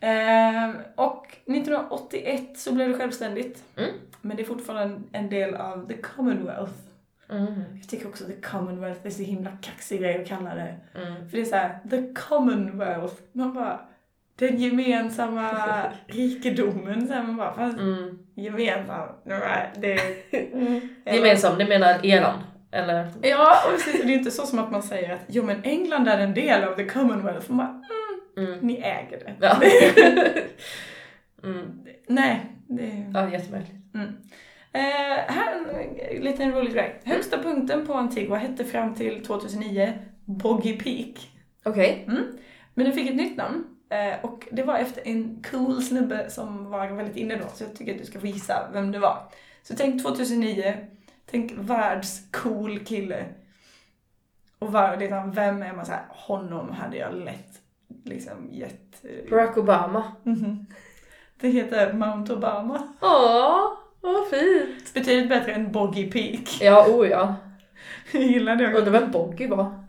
[SPEAKER 1] Eh, och 1981 så blev det självständigt.
[SPEAKER 2] Mm.
[SPEAKER 1] Men det är fortfarande en del av the Commonwealth.
[SPEAKER 2] Mm.
[SPEAKER 1] Jag tycker också the Commonwealth är så himla kaxig grej att kalla det.
[SPEAKER 2] Mm.
[SPEAKER 1] För det är så här, the Commonwealth. Man bara, den gemensamma [laughs] rikedomen. Så här, man bara, fast
[SPEAKER 2] Mm.
[SPEAKER 1] gemensam. Nej, Det, mm.
[SPEAKER 2] Gemensam, det menar eran? Eller?
[SPEAKER 1] Ja, och precis. Det är inte så som att man säger att jo men England är en del av the Commonwealth. Man bara,
[SPEAKER 2] Mm.
[SPEAKER 1] ni äger det.
[SPEAKER 2] Ja. [laughs] mm.
[SPEAKER 1] Nej, det...
[SPEAKER 2] ja, jättemärkligt.
[SPEAKER 1] Mm. Eh, här en liten rolig grej. Högsta punkten på Antigua hette fram till 2009 Boggy Peak.
[SPEAKER 2] Okej.
[SPEAKER 1] Mm. Men den fick ett nytt namn. Eh, och det var efter en cool snubbe som var väldigt inne då. Så jag tycker att du ska få gissa vem det var. Så tänk 2009. Tänk världscool kille. Och var, liksom, vem är man så här, honom hade jag lätt liksom gett... eh,
[SPEAKER 2] Barack Obama.
[SPEAKER 1] mhm. Det heter Mount Obama.
[SPEAKER 2] Åh, vad fint.
[SPEAKER 1] Betydligt bättre än Boggy Peak.
[SPEAKER 2] Ja, oh ja. [laughs]
[SPEAKER 1] Jag gillar det.
[SPEAKER 2] Undrar vem Boggy var.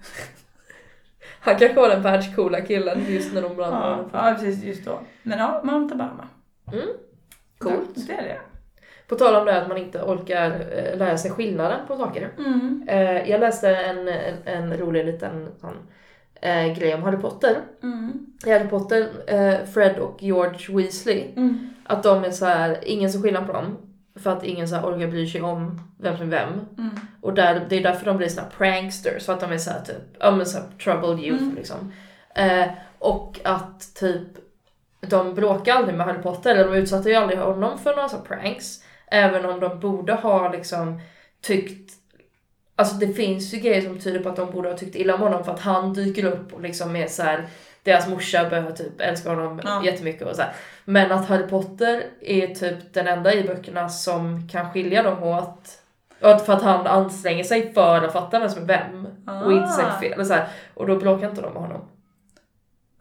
[SPEAKER 2] Han kanske var den världscoola killen just när de brann
[SPEAKER 1] Ja, ja, precis just då. Men ja, Mount Obama.
[SPEAKER 2] Mm. Coolt.
[SPEAKER 1] Det är det.
[SPEAKER 2] På tal om det att man inte orkar eh, lära sig skillnaden på saker.
[SPEAKER 1] Mm.
[SPEAKER 2] Eh, jag läste en, en, en rolig liten sån, eh, grej om Harry Potter.
[SPEAKER 1] Mm.
[SPEAKER 2] I Harry Potter, eh, Fred och George Weasley,
[SPEAKER 1] Mm.
[SPEAKER 2] att de är så här, ingen som skillnad på dem. För att ingen så här orkar bry sig om vem som är vem.
[SPEAKER 1] Mm.
[SPEAKER 2] Och där, det är därför de blir såna pranksters, för att de är så här typ, ja men så här troubled youth
[SPEAKER 1] Mm.
[SPEAKER 2] liksom. Eh, och att typ, de bråkar aldrig med Harry Potter, eller de utsatte ju aldrig honom för några så här pranks. Även om de borde ha liksom tyckt Alltså det finns ju grejer som tyder på att de borde ha tyckt illa om honom för att han dyker upp och liksom är så här. Deras morsa börjar typ älska honom
[SPEAKER 1] Ja.
[SPEAKER 2] jättemycket och så här. Men att Harry Potter är typ den enda i böckerna som kan skilja dem åt. För att han anstränger sig för att fatta vem som är vem. Och inte säger
[SPEAKER 1] Ah.
[SPEAKER 2] fel. Eller så här. Och då bråkar inte de med honom.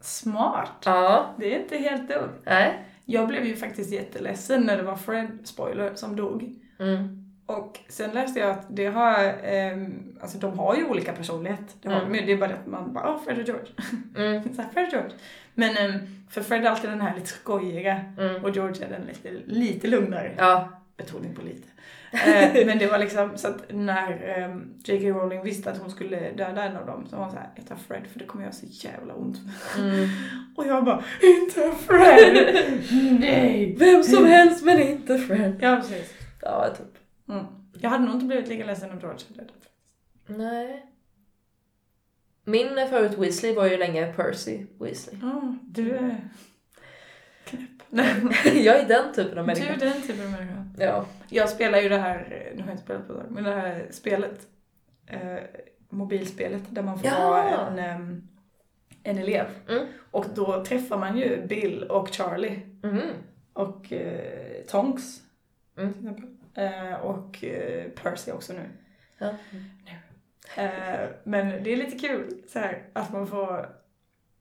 [SPEAKER 1] Smart.
[SPEAKER 2] Ja,
[SPEAKER 1] Det är inte helt dumt.
[SPEAKER 2] nej.
[SPEAKER 1] Jag blev ju faktiskt jätteledsen när det var Fred, spoiler, som dog.
[SPEAKER 2] Mm.
[SPEAKER 1] Och sen läste jag att det har, ehm, alltså de har ju olika personlighet. Det, har
[SPEAKER 2] Mm.
[SPEAKER 1] de det är bara det att man bara, åh Fred och George.
[SPEAKER 2] Mm. [laughs]
[SPEAKER 1] så här, Fred och George. Men ehm, för Fred är alltid den här lite skojiga
[SPEAKER 2] Mm.
[SPEAKER 1] och George är den lite, lite lugnare.
[SPEAKER 2] Ja.
[SPEAKER 1] Betoning på lite. Eh, [laughs] men det var liksom så att när um, J.K. Rowling visste att hon skulle döda en av dem så var hon såhär, jag tar Fred för det kommer göra så jävla ont.
[SPEAKER 2] Mm. [laughs]
[SPEAKER 1] Och jag bara, inte Fred! [laughs] Nej!
[SPEAKER 2] Vem som helst men inte Fred.
[SPEAKER 1] Ja precis.
[SPEAKER 2] Ja, typ.
[SPEAKER 1] Mm. Jag hade nog inte blivit lika ledsen om George hade dött.
[SPEAKER 2] Nej. Min favorit Weasley var ju länge Percy Weasley.
[SPEAKER 1] Ja, du är Nej, [laughs]
[SPEAKER 2] jag är den typen av
[SPEAKER 1] du
[SPEAKER 2] människa.
[SPEAKER 1] är den typen av människa.
[SPEAKER 2] Ja.
[SPEAKER 1] Jag spelar ju det här, nu har jag inte spelat på ett men det här spelet. Eh, mobilspelet där man får
[SPEAKER 2] Ja.
[SPEAKER 1] vara en, em, en elev.
[SPEAKER 2] Mm.
[SPEAKER 1] Och då träffar man ju Bill och Charlie.
[SPEAKER 2] Mhm.
[SPEAKER 1] Och eh, Tonks.
[SPEAKER 2] Mm.
[SPEAKER 1] Till exempel. Eh, och eh, Percy också nu.
[SPEAKER 2] Ja.
[SPEAKER 1] Eh, men det är lite kul så här, att man får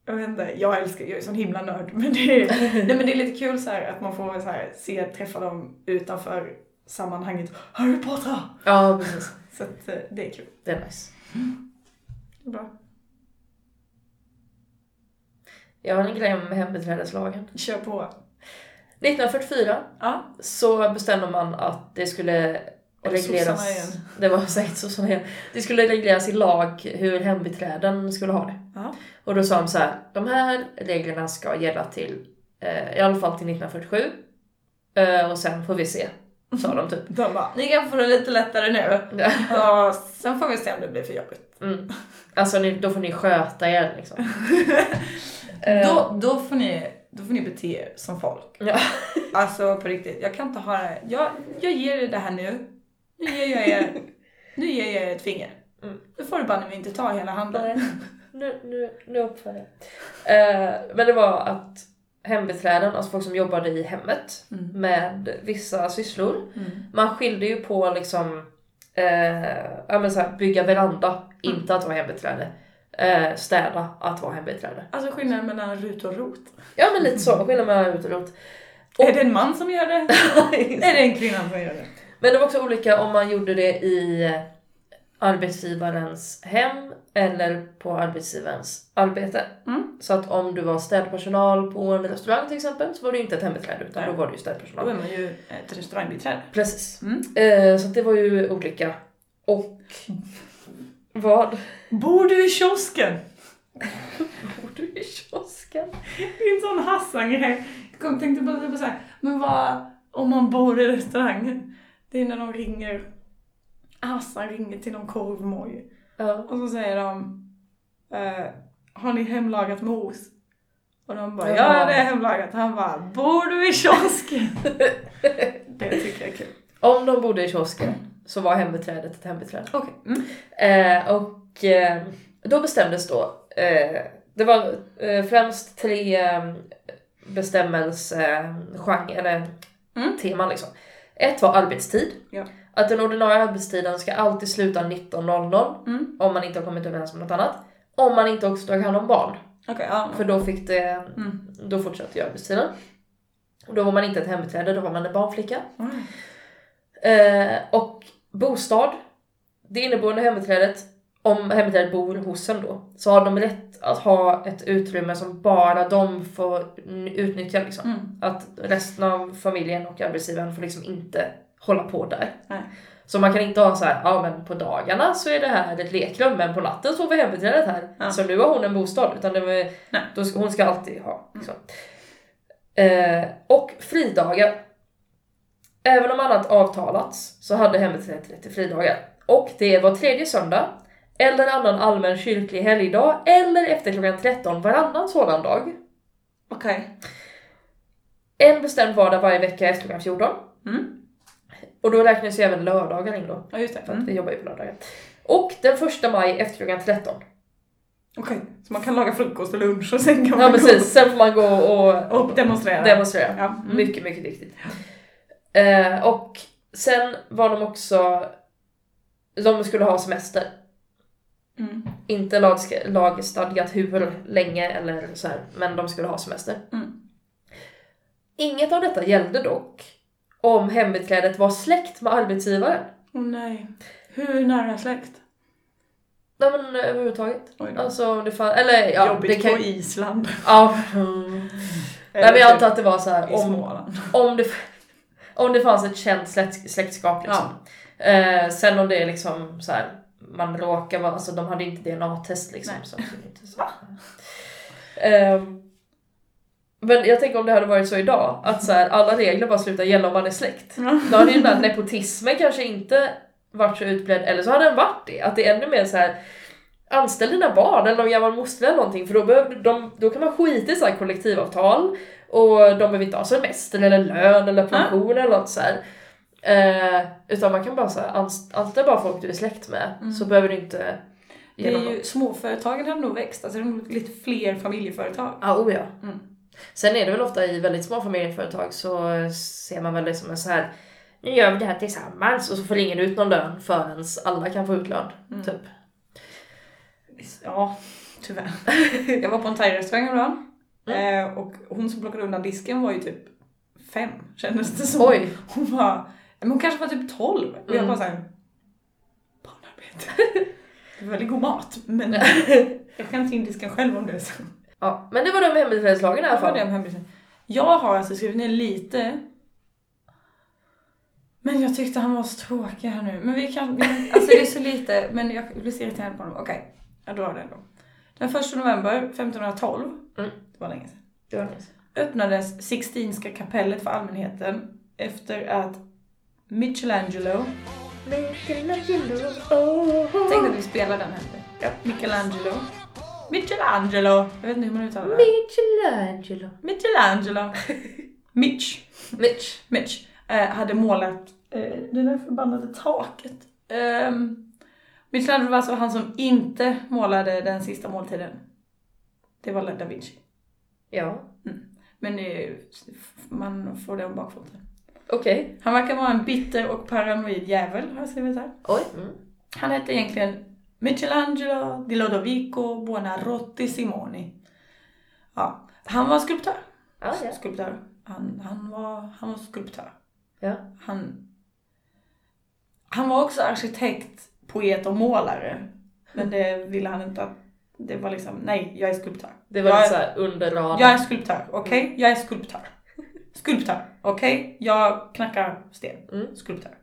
[SPEAKER 1] jag vet inte, jag älskar, jag är sån himla nörd, [laughs] men det är, nej, men det är lite kul så här, att man får så här, se, träffa dem utanför sammanhanget Harry Potter!
[SPEAKER 2] ja, precis.
[SPEAKER 1] Så att, eh, det är kul.
[SPEAKER 2] Det är nice.
[SPEAKER 1] Det är bra.
[SPEAKER 2] Jag har en grej om hembiträdeslagen.
[SPEAKER 1] Kör på.
[SPEAKER 2] 1944
[SPEAKER 1] Ja,
[SPEAKER 2] så bestämde man att det skulle regleras...
[SPEAKER 1] igen.
[SPEAKER 2] Det var säkert sossarna igen. Det skulle regleras i lag hur hembiträden skulle ha det.
[SPEAKER 1] ja.
[SPEAKER 2] Och då sa de så här, de här reglerna ska gälla till, eh, i alla fall till 1947. Eh, och sen får vi se, sa de typ. [laughs]
[SPEAKER 1] De bara, ni kan få det lite lättare nu.
[SPEAKER 2] Ja.
[SPEAKER 1] Och sen får vi se om det blir för jobbigt.
[SPEAKER 2] Mm. Alltså ni, då får ni sköta er liksom. [laughs] Eh,
[SPEAKER 1] Då, då, får ni, då får ni bete er som folk.
[SPEAKER 2] Ja.
[SPEAKER 1] Alltså på riktigt, jag kan inte ha det. Jag, jag ger er det här nu. Nu ger jag er, [laughs] nu ger jag er ett finger.
[SPEAKER 2] Mm.
[SPEAKER 1] Får du banne mig inte ta hela handen.
[SPEAKER 2] Nu, nu, nu uppför jag. Eh, men det var att hembiträden, alltså folk som jobbade i hemmet
[SPEAKER 1] Mm.
[SPEAKER 2] med vissa sysslor.
[SPEAKER 1] Mm.
[SPEAKER 2] Man skilde ju på liksom eh, ja, men så här, bygga veranda, inte att vara hembiträde. Eh, städa, att vara hembiträde.
[SPEAKER 1] Alltså skillnaden mellan rut och rot.
[SPEAKER 2] Ja men lite så, skillnad mellan ut och rot.
[SPEAKER 1] Är det en man som gör det? [laughs] är det en kvinna som gör det?
[SPEAKER 2] Men det var också olika om man gjorde det i arbetsgivarens hem eller på arbetsgivarens arbete.
[SPEAKER 1] Mm.
[SPEAKER 2] Så att om du var städpersonal på en restaurang till exempel så var du inte ett hembiträde utan
[SPEAKER 1] Nej.
[SPEAKER 2] då var du ju
[SPEAKER 1] Då
[SPEAKER 2] städpersonal.
[SPEAKER 1] är man ju ett restaurangbiträde.
[SPEAKER 2] Precis.
[SPEAKER 1] Mm.
[SPEAKER 2] Eh, så det var ju olika. Och vad?
[SPEAKER 1] Bor du i kiosken? [laughs]
[SPEAKER 2] Bor du i kiosken?
[SPEAKER 1] Det är en sån Hassan-grej. Jag tänkte bara typ så här, men vad om man bor i restaurangen? Det är när de ringer, Hassan ringer till någon korvmoj
[SPEAKER 2] Ja.
[SPEAKER 1] och så säger de, eh, har ni hemlagat mos? Och de bara,
[SPEAKER 2] Jaha.
[SPEAKER 1] ja det är hemlagat. Han bara, bor du i kiosken? [laughs] det tycker jag är kul.
[SPEAKER 2] Om de bodde i kiosken så var hembiträdet ett hembiträde.
[SPEAKER 1] Okej. Mm.
[SPEAKER 2] Eh, och eh, då bestämdes då, eh, det var eh, främst tre eh, bestämmelsegenre, eller
[SPEAKER 1] Mm.
[SPEAKER 2] teman liksom. Ett var arbetstid.
[SPEAKER 1] Ja.
[SPEAKER 2] Att den ordinarie arbetstiden ska alltid sluta 19.00
[SPEAKER 1] Mm.
[SPEAKER 2] om man inte har kommit överens om något annat. Om man inte också tog hand om barn.
[SPEAKER 1] Okej, ja.
[SPEAKER 2] För då fick det,
[SPEAKER 1] Mm.
[SPEAKER 2] då fortsatte ju arbetstiden. Och då var man inte ett hembiträde, då var man en barnflicka.
[SPEAKER 1] Mm.
[SPEAKER 2] Eh, och bostad. Det inneboende hembiträdet, om hembiträdet bor hos en då, så har de rätt att ha ett utrymme som bara de får utnyttja liksom.
[SPEAKER 1] Mm.
[SPEAKER 2] Att resten av familjen och arbetsgivaren får liksom inte hålla på där.
[SPEAKER 1] Nej.
[SPEAKER 2] Så man kan inte ha så här, ja men på dagarna så är det här ett lekrum men på natten sover hembiträdet här.
[SPEAKER 1] Ja.
[SPEAKER 2] Så nu har hon en bostad. Utan det var, då ska, hon ska alltid ha. Liksom. Eh, och fridagar. Även om annat avtalats så hade hembiträdet rätt till fridagar. Och det var tredje söndag, eller annan allmän kyrklig helgdag, eller efter klockan 13 varannan sådan dag.
[SPEAKER 1] Okej.
[SPEAKER 2] En bestämd vardag varje vecka efter klockan 14.
[SPEAKER 1] Mm.
[SPEAKER 2] Och då räknas ju även lördagar in då.
[SPEAKER 1] Ja just det.
[SPEAKER 2] För att
[SPEAKER 1] Mm.
[SPEAKER 2] vi jobbar ju på lördagar. Och den första maj efter klockan 13.
[SPEAKER 1] Okej, så man kan laga frukost och lunch och sen kan man
[SPEAKER 2] Ja
[SPEAKER 1] gå
[SPEAKER 2] precis, sen får man gå och,
[SPEAKER 1] och demonstrera.
[SPEAKER 2] demonstrera.
[SPEAKER 1] Ja. Mm.
[SPEAKER 2] Mycket, mycket viktigt. Eh, och sen var de också, de skulle ha semester.
[SPEAKER 1] Mm.
[SPEAKER 2] Inte lagsk- lagstadgat hur länge eller så här, men de skulle ha semester.
[SPEAKER 1] Mm.
[SPEAKER 2] Inget av detta gällde dock om hembiträdet var släkt med arbetsgivaren.
[SPEAKER 1] Åh nej. Hur nära släkt?
[SPEAKER 2] Nej men överhuvudtaget.
[SPEAKER 1] Oj då.
[SPEAKER 2] Alltså det fanns, eller ja,
[SPEAKER 1] Jobbigt
[SPEAKER 2] det kan
[SPEAKER 1] på Island.
[SPEAKER 2] Ja. Mm. [laughs] Nej men jag antar att det var så här om, om, det, om det fanns ett känt släkt, släktskap liksom. Eh, sen om det är liksom så här, man råkar vara, alltså de hade inte DNA-test liksom.
[SPEAKER 1] Nej.
[SPEAKER 2] Så inte så. Ehm, men jag tänker om det hade varit så idag, att så här, alla regler bara slutar gälla om man är släkt. Då hade ju den där nepotismen kanske inte varit så utbredd, eller så hade den varit det. Att det är ännu mer så här anställ dina barn eller någon gammal moster eller någonting för då, behöver de, då kan man skita i så här kollektivavtal och de behöver inte ha semester eller lön eller pension eller något så här. Eh, utan man kan bara så här, anst- anställa bara folk du är släkt med så behöver du inte
[SPEAKER 1] Det är ju, småföretagen hade nog växt, alltså det är nog lite fler familjeföretag.
[SPEAKER 2] Ja, oh ja.
[SPEAKER 1] Mm.
[SPEAKER 2] Sen är det väl ofta i väldigt små familjeföretag så ser man väl det som en så här nu gör vi det här tillsammans och så får ingen ut någon lön förrän alla kan få ut lön.
[SPEAKER 1] Mm.
[SPEAKER 2] Typ.
[SPEAKER 1] Ja, tyvärr. [laughs] Jag var på en thai-restaurang häromdagen
[SPEAKER 2] Mm.
[SPEAKER 1] eh, och hon som plockade undan disken var ju typ fem kändes det som.
[SPEAKER 2] Oj!
[SPEAKER 1] Hon var, men hon kanske var typ 12 och jag
[SPEAKER 2] Mm.
[SPEAKER 1] bara såhär, barnarbete. [laughs] Det var väldigt god mat men [laughs] jag kan ta in disken själv om det är så.
[SPEAKER 2] Ja, men det var de hembiträdeslagen i alla
[SPEAKER 1] Det var
[SPEAKER 2] fall.
[SPEAKER 1] det om hembisen. Jag har alltså skrivit ner lite. Men jag tyckte han var så tråkig här nu. Men vi kan, vi, alltså det är så lite, men jag blir så irriterad på honom. Okej, jag drar det ändå. Den 1 november 1512,
[SPEAKER 2] Mm.
[SPEAKER 1] det var länge sedan,
[SPEAKER 2] Det var nice.
[SPEAKER 1] öppnades Sixtinska kapellet för allmänheten efter att Michelangelo, tänk att vi spelar den här.
[SPEAKER 2] Ja.
[SPEAKER 1] Michelangelo. Michelangelo! Jag vet inte hur man uttalar det.
[SPEAKER 2] Michelangelo.
[SPEAKER 1] Michelangelo. [laughs] Mitch.
[SPEAKER 2] Mitch.
[SPEAKER 1] Mitch eh, hade målat eh, det där förbannade taket. Um, Michelangelo var alltså han som inte målade den sista måltiden. Det var da Vinci.
[SPEAKER 2] Ja.
[SPEAKER 1] Men eh, man får det om bakfoten.
[SPEAKER 2] Okej.
[SPEAKER 1] Han verkar vara en bitter och paranoid jävel, har jag skrivit här.
[SPEAKER 2] Oj. Mm.
[SPEAKER 1] Han hette egentligen Michelangelo di Lodovico Buonarroti Simoni. Ja, han var skulptör.
[SPEAKER 2] Ja, ja.
[SPEAKER 1] Skulptör. Han, han, var, han var skulptör.
[SPEAKER 2] Ja.
[SPEAKER 1] Han, han var också arkitekt, poet och målare. Men det ville han inte att... Det var liksom, nej, jag är skulptör.
[SPEAKER 2] Det var
[SPEAKER 1] jag,
[SPEAKER 2] lite
[SPEAKER 1] är,
[SPEAKER 2] såhär under radarn.
[SPEAKER 1] jag är skulptör, okej? Jag är skulptör. Skulptör, okej? Jag knackar sten.
[SPEAKER 2] Mm.
[SPEAKER 1] Skulptör.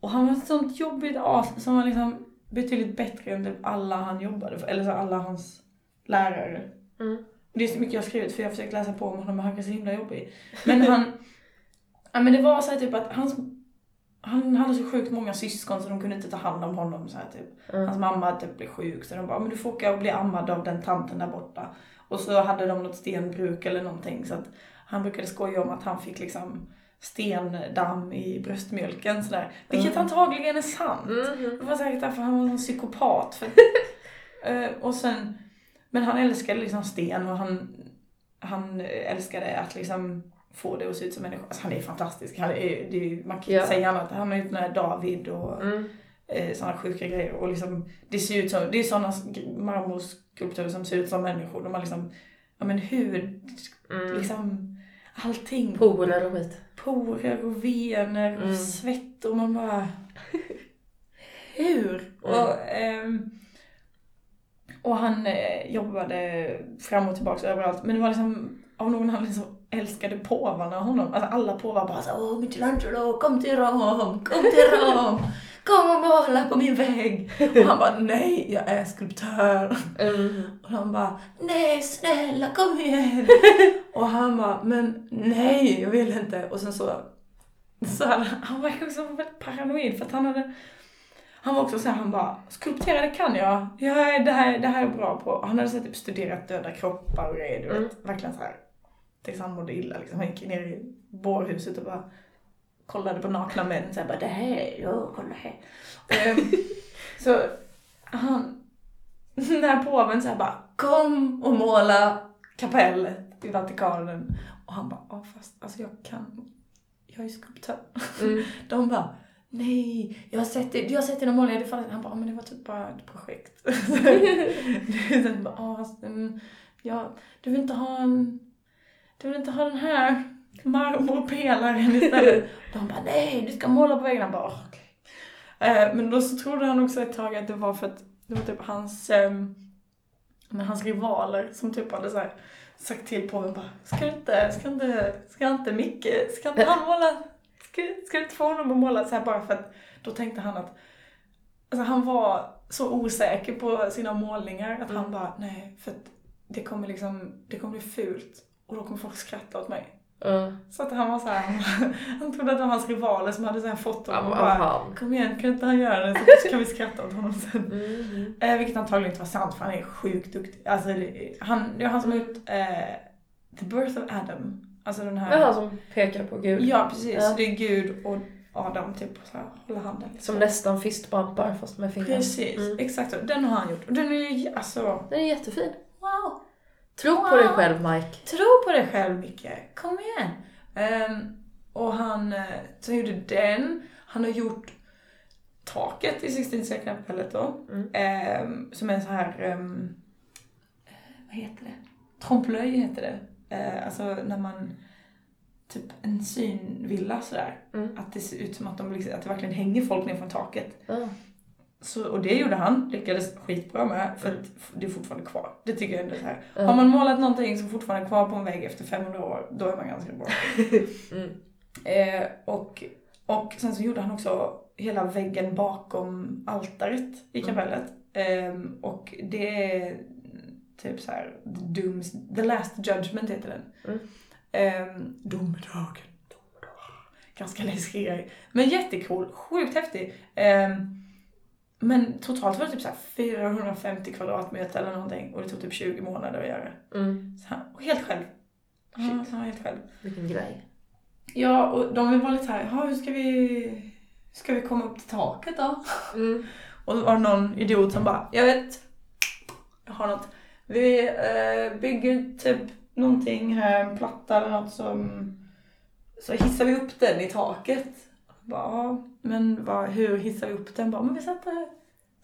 [SPEAKER 1] Och han var ett sånt jobbigt as som var liksom betydligt bättre än typ alla han jobbade för, eller så alla hans lärare.
[SPEAKER 2] Mm.
[SPEAKER 1] Det är så mycket jag har skrivit för jag har försökt läsa på om honom och han är så himla jobbig. Men han, [laughs] ja men det var så typ att hans, han hade så sjukt många syskon så de kunde inte ta hand om honom så här typ.
[SPEAKER 2] Mm.
[SPEAKER 1] Hans mamma typ blev sjuk så de bara, men du får åka och bli ammad av den tanten där borta. Och så hade de något stenbruk eller någonting så att han brukade skoja om att han fick liksom stendamm i bröstmjölken sådär. Vilket
[SPEAKER 2] Mm.
[SPEAKER 1] antagligen är sant.
[SPEAKER 2] Mhm.
[SPEAKER 1] Det var säkert därför han var en psykopat. För, [laughs] Eh, och sen, men han älskade liksom sten och han, han älskade att liksom få det att se ut som människa. Alltså han är fantastisk. Han är, det man kan inte säga annat. Han har gjort den här David och
[SPEAKER 2] Mm.
[SPEAKER 1] eh, sådana sjuka grejer. Och liksom, det ser ut som, det är sådana marmorskulpturer som ser ut som människor. De har liksom, ja men hud,
[SPEAKER 2] Mm.
[SPEAKER 1] liksom allting.
[SPEAKER 2] Porer och skit.
[SPEAKER 1] Porer och vener och
[SPEAKER 2] Mm.
[SPEAKER 1] svett och man bara... [laughs] Hur? Och, ehm, och han eh, jobbade fram och tillbaka överallt. Men det var liksom, av någon anledning så älskade påvarna honom. Alltså alla påvar bara så Åh Michelangelo, kom till Rom, kom till Rom. Kom och måla på min vägg. Och han bara, nej jag är skulptör.
[SPEAKER 2] Mm.
[SPEAKER 1] Och han bara, nej snälla kom igen. och han bara, men nej jag vill inte. Och sen så, så hade, han var också väldigt paranoid för att han hade, han var också så här, han bara, skulptera det kan jag. är, det, här, det här är bra på. Han hade så typ studerat döda kroppar och grejer, du vet.
[SPEAKER 2] Mm.
[SPEAKER 1] Verkligen så här. Tills han mådde illa liksom. Han gick ner i bårhuset och bara kollade på nakna män så här, bara, det här, ja kolla här. Ehm, [laughs] så han, [laughs] den här påven så här bara, kom och måla kapellet i Vatikanen. Och han bara, ja fast alltså jag kan, jag är skulptör.
[SPEAKER 2] Mm. [laughs]
[SPEAKER 1] De bara, nej, jag har sett det, jag har sett dina målningar, det fanns, han bara, men det var typ bara ett projekt. Sen bara, ja, fast, mm, ja, du vill inte ha en, du vill inte ha den här marmorpelaren istället. [laughs] De bara, nej, du ska måla på väggen. Han bara, "Åh, okej. Eh, men då så trodde han också ett tag att det var för att det var typ hans, ehm, men hans rivaler som typ hade så här, sagt till påven bara, ska inte, ska inte, ska inte Micke, ska inte han måla, ska, ska du inte få honom att måla så här bara för att då tänkte han att, alltså han var så osäker på sina målningar att han bara, nej, för att det kommer liksom, det kommer bli fult och då kommer folk skratta åt mig.
[SPEAKER 2] Ja.
[SPEAKER 1] Så att han var så här, [laughs] han, trodde att det var hans rivaler som hade så här fått honom och bara. Kom igen, kan inte han göra det så [laughs] kan vi skratta åt honom sen.
[SPEAKER 2] Mm.
[SPEAKER 1] Eh, vilket antagligen inte var sant för han är sjukt duktig. Alltså, det, han, det är han som har gjort eh, The Birth of Adam. Alltså den
[SPEAKER 2] Det
[SPEAKER 1] här...
[SPEAKER 2] är han som pekar på Gud.
[SPEAKER 1] Ja precis,
[SPEAKER 2] Ja.
[SPEAKER 1] det är Gud och Adam typ så här, håller handen. liksom.
[SPEAKER 2] Som nästan fistbumpar fast med fingrarna.
[SPEAKER 1] Precis,
[SPEAKER 2] Mm.
[SPEAKER 1] exakt så. Den har han gjort. Och den är ju alltså,
[SPEAKER 2] Den är jättefin.
[SPEAKER 1] wow.
[SPEAKER 2] Tro på dig själv Mike.
[SPEAKER 1] Tro på dig själv Micke, kom igen. Ehm, och han, eh, så gjorde den. Han har gjort taket i Sixtinska kapellet då.
[SPEAKER 2] Mm.
[SPEAKER 1] Ehm, som är så här, um, vad heter det? Trompe-l'œil heter det. Eh, alltså när man, typ en synvilla sådär.
[SPEAKER 2] Mm.
[SPEAKER 1] Att det ser ut som att, de, liksom, att det verkligen hänger folk ner från taket.
[SPEAKER 2] Ja.
[SPEAKER 1] Så, och det gjorde han, lyckades skitbra med, för att det är fortfarande kvar. Det tycker jag ändå är här.
[SPEAKER 2] Ja.
[SPEAKER 1] Har man målat någonting som fortfarande är kvar på en vägg efter 500 år, då är man ganska bra. [laughs]
[SPEAKER 2] Mm.
[SPEAKER 1] Eh, och, och sen så gjorde han också hela väggen bakom altaret i
[SPEAKER 2] Mm.
[SPEAKER 1] kapellet. Ehm, och det är typ så här, The, Dooms, The Last Judgment heter den.
[SPEAKER 2] Mm.
[SPEAKER 1] Ehm, domedagen. Domedag. Ganska läskig grej. Men jättecool, sjukt häftig. Ehm, men totalt var det typ så här 450 kvadratmeter eller någonting och det tog typ 20 månader att göra.
[SPEAKER 2] Mm.
[SPEAKER 1] Så han, och helt själv. Ja, han var helt själv.
[SPEAKER 2] Vilken grej.
[SPEAKER 1] Ja, och de var lite så här, "Ja, hur ska vi, ska vi komma upp till taket då?
[SPEAKER 2] Mm. [laughs]
[SPEAKER 1] Och då var det någon idiot som bara, jag vet, jag har något. Vi eh, bygger typ någonting här, en platta eller något som, så hissar vi upp den i taket. Bara, ja, men vad, hur hissar vi upp den? Bara, men vi sätter,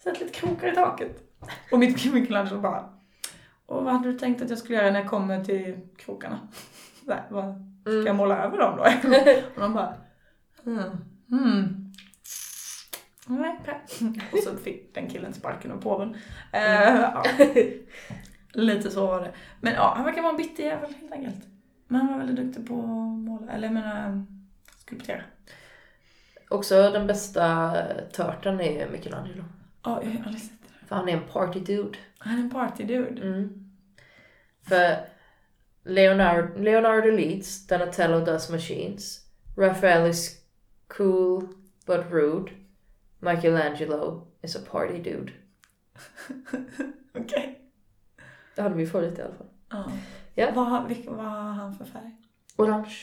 [SPEAKER 1] sätter lite krokar i taket. Och mitt [laughs] Michelangelo bara, och vad hade du tänkt att jag skulle göra när jag kommer till krokarna? [laughs] Här, vad, Ska jag
[SPEAKER 2] Mm.
[SPEAKER 1] måla över dem då? [laughs] och de bara, hmm, hmm. Nej. Och så fick den killen sparken av påven. Eh, ja. Lite så var det. Men ja, han verkar vara en bitter jävel helt enkelt. Men han var väldigt duktig på att måla, eller jag menar skulptera.
[SPEAKER 2] Också den bästa törten är Michelangelo.
[SPEAKER 1] Ja, jag har aldrig sett det.
[SPEAKER 2] För han är en party dude.
[SPEAKER 1] Han är en party-dude.
[SPEAKER 2] Mm. För Leonardo, Leonardo leads, Donatello does machines. Raphael is cool but rude. Michelangelo is a party dude. [laughs]
[SPEAKER 1] Okej.
[SPEAKER 2] Det hade vi förut i alla fall.
[SPEAKER 1] Ja.
[SPEAKER 2] Ja.
[SPEAKER 1] Vad, vilk- vad har han för färg?
[SPEAKER 2] Orange.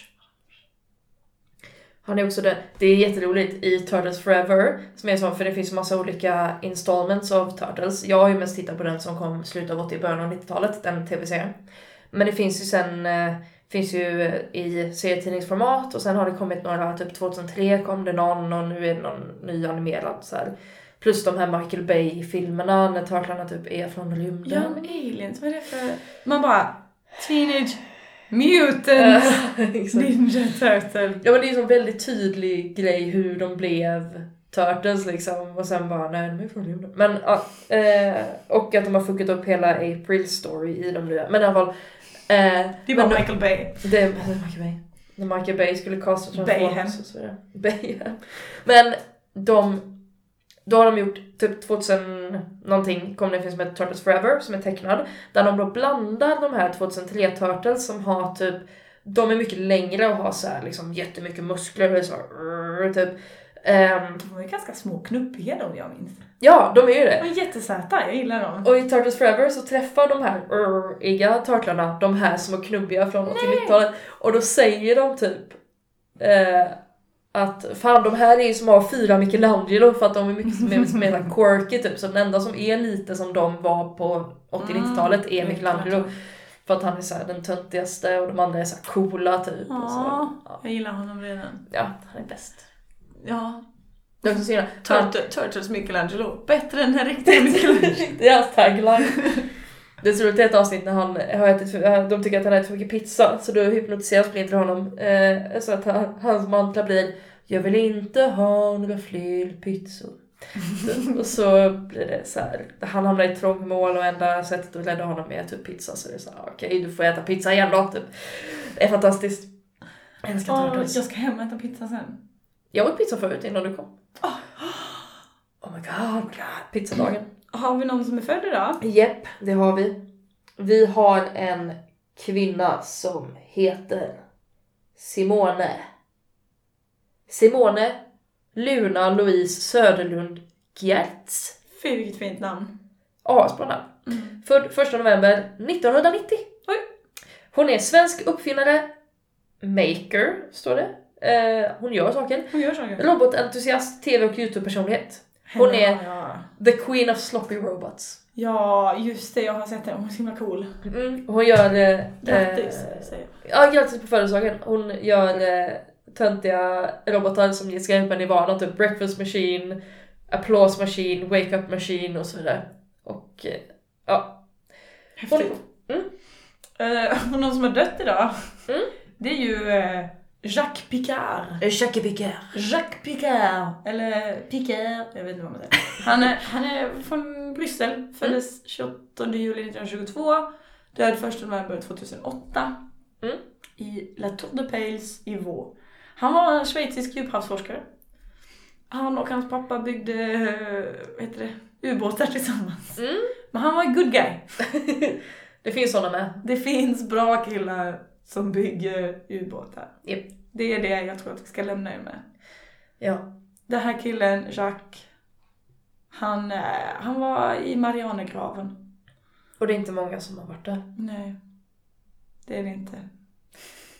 [SPEAKER 2] Han är också det. Det är jätteroligt i Turtles Forever, som är så, för det finns massa olika installments av Turtles. Jag har ju mest tittat på den som kom i slutet av 80 början av 90-talet, den tv-serien. Men det finns ju sen, eh, finns ju eh, i serietidningsformat och sen har det kommit några, typ 2003 kom det någon och nu är det någon ny animerad så här. Plus de här Michael Bay-filmerna när Turtlarna typ är från rymden.
[SPEAKER 1] Ja, men aliens, vad är det för... Man bara, Teenage Mutant [laughs]
[SPEAKER 2] Exakt.
[SPEAKER 1] Ninja Turtle.
[SPEAKER 2] Ja men det är en sån väldigt tydlig grej hur de blev Turtles liksom och sen bara nej de är från rymden. Men ja, eh, och att de har fuckat upp hela April story i de nya. Men i alla fall. Eh,
[SPEAKER 1] Det
[SPEAKER 2] men-
[SPEAKER 1] Michael Bay.
[SPEAKER 2] det är Michael Bay. När Michael Bay skulle casta. Transformers och så vidare. Bayhem. Men de, då har de gjort typ 2000 någonting, kom det en film som heter Turtles Forever som är tecknad. Där de då blandar de här 2003 Turtles som har typ, de är mycket längre och har så här liksom jättemycket muskler och så här, typ. Ehm,
[SPEAKER 1] De var ju ganska små och knuppiga de jag minns.
[SPEAKER 2] ja, de är ju
[SPEAKER 1] De
[SPEAKER 2] det.
[SPEAKER 1] var jättesöta, jag gillar dem.
[SPEAKER 2] Och i Turtles Forever så träffar de här urriga turtlarna de här små knubbiga från 80-90-talet och då säger de typ eh, att fan de här är ju som har fyra Michelangelo för att de är mycket mer, så här [laughs] quirky typ så den enda som är lite som de var på 80-90-talet är Michelangelo för att han är så här den töntigaste och de andra är så här coola typ. Och så,
[SPEAKER 1] Ja,
[SPEAKER 2] ja.
[SPEAKER 1] jag gillar honom redan.
[SPEAKER 2] ja, han är bäst.
[SPEAKER 1] Ja,
[SPEAKER 2] är också
[SPEAKER 1] Turtle, Turtles Michelangelo. Bättre än den riktiga [laughs] Michelangelo.
[SPEAKER 2] Det är hans tagline. Det är så roligt i ett avsnitt när han har ätit för, de tycker att han äter för mycket pizza så då hypnotiserar Splinter honom eh, så att han, hans mantra blir Jag vill inte ha några fler pizzor. [laughs] och så blir det så här. han hamnar i trångmål och enda sättet att rädda honom är typ pizza så det är så här, okej du får äta pizza igen då typ. Det är fantastiskt. Jag älskar Turtles.
[SPEAKER 1] jag ska hem och äta pizza sen.
[SPEAKER 2] Jag åt pizza förut innan du kom. Oh my god. Pizzadagen.
[SPEAKER 1] Har vi någon som är född idag?
[SPEAKER 2] Jepp, det har vi. Vi har en kvinna som heter Simone. Simone Luna Louise Söderlund Giertz.
[SPEAKER 1] Fy vilket fint namn.
[SPEAKER 2] Asbra namn.
[SPEAKER 1] Mm.
[SPEAKER 2] Född 1 november 1990.
[SPEAKER 1] Oj.
[SPEAKER 2] Hon är svensk uppfinnare, maker, står det. Eh, hon gör saker.
[SPEAKER 1] Hon gör saker.
[SPEAKER 2] Robotentusiast, tv och YouTube-personlighet. Hon är-
[SPEAKER 1] Ja,
[SPEAKER 2] The Queen of Sloppy Robots.
[SPEAKER 1] ja, just det. Jag har sett det. Hon är så himla cool.
[SPEAKER 2] Mm, hon gör... Eh,
[SPEAKER 1] Grattis,
[SPEAKER 2] eh,
[SPEAKER 1] säger jag.
[SPEAKER 2] Ja, grattis på födelsedagen. Hon gör eh, töntiga robotar som ger skräpen i vardagen, typ breakfast machine, applause machine, wake up machine och så vidare. Och eh, ja.
[SPEAKER 1] Häftigt.
[SPEAKER 2] Mm.
[SPEAKER 1] Eh, någon som har dött idag,
[SPEAKER 2] Mm.
[SPEAKER 1] det är ju eh, Jacques Picard.
[SPEAKER 2] Jacques Picard.
[SPEAKER 1] Jacques Picard, eller Picard, jag vet inte vad man säger. Han är, han är från Bryssel, föddes 28 juli 1922, död 1 november 2008
[SPEAKER 2] Mm.
[SPEAKER 1] i La Tour de Pales i Vaud. Han var en schweizisk djuphavsforskare. Han och hans pappa byggde, eh, vad heter det, ubåtar tillsammans.
[SPEAKER 2] Mm.
[SPEAKER 1] Men han var en good guy. [laughs]
[SPEAKER 2] Det finns sådana med.
[SPEAKER 1] Det finns bra killar som bygger ubåtar.
[SPEAKER 2] Japp.
[SPEAKER 1] Det är det jag tror att vi ska lämna er med.
[SPEAKER 2] Ja.
[SPEAKER 1] Den här killen, Jacques, han, eh, han var i Marianergraven.
[SPEAKER 2] Och det är inte många som har varit där.
[SPEAKER 1] Nej, det är det inte.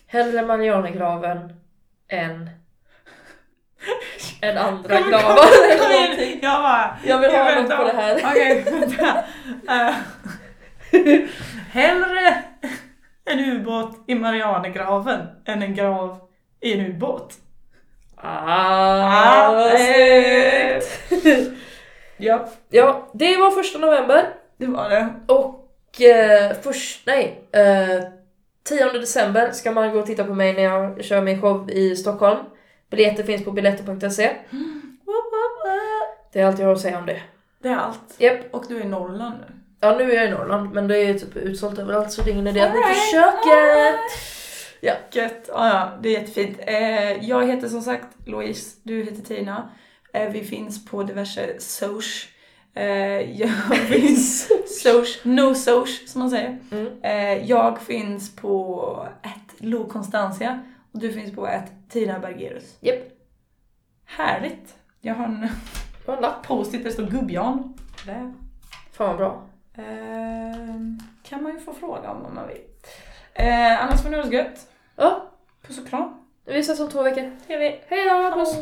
[SPEAKER 2] Hellre Marianergraven än än andra
[SPEAKER 1] Kom-
[SPEAKER 2] gravar
[SPEAKER 1] kom-
[SPEAKER 2] eller
[SPEAKER 1] kom
[SPEAKER 2] någonting.
[SPEAKER 1] Jag bara...
[SPEAKER 2] Jag vill ha
[SPEAKER 1] jag
[SPEAKER 2] något
[SPEAKER 1] väntar.
[SPEAKER 2] på det här.
[SPEAKER 1] Okej, vänta. [laughs] Eh, hellre en ubåt i Marianergraven än en grav i en ubåt.
[SPEAKER 2] Ah,
[SPEAKER 1] Ah. [laughs] Ja,
[SPEAKER 2] Ja, det var första november.
[SPEAKER 1] det var det.
[SPEAKER 2] Och eh, först, nej, eh, 10 december ska man gå och titta på mig när jag kör min show i Stockholm. Biljetter finns på biljetter.se. [gasps] Det är allt jag har att säga om det.
[SPEAKER 1] Det är allt.
[SPEAKER 2] Japp.
[SPEAKER 1] Och du är i Norrland nu.
[SPEAKER 2] Ja, nu är jag i Norrland, men det är typ utsålt överallt så det är ingen idé att ni försöker. Ja.
[SPEAKER 1] Gött. Ja, ja, det är jättefint. Eh, jag heter som sagt Louise, du heter Tina. Eh, vi finns på diverse soc. Eh, jag [laughs] finns... soc, no soc som man säger.
[SPEAKER 2] Mm.
[SPEAKER 1] Jag finns på ett Lo Constantia och du finns på ett Tina Bergerus.
[SPEAKER 2] Japp.
[SPEAKER 1] Härligt. Jag har en
[SPEAKER 2] Det var en lapp.
[SPEAKER 1] post-it där det står Gubbjan.
[SPEAKER 2] Fan vad bra.
[SPEAKER 1] Eh, kan man ju få fråga om om man vill. Eh, annars får ni ha det så gött.
[SPEAKER 2] Ja,
[SPEAKER 1] Puss och kram.
[SPEAKER 2] vi ses om två veckor.
[SPEAKER 1] Trevligt.
[SPEAKER 2] Hej då, puss!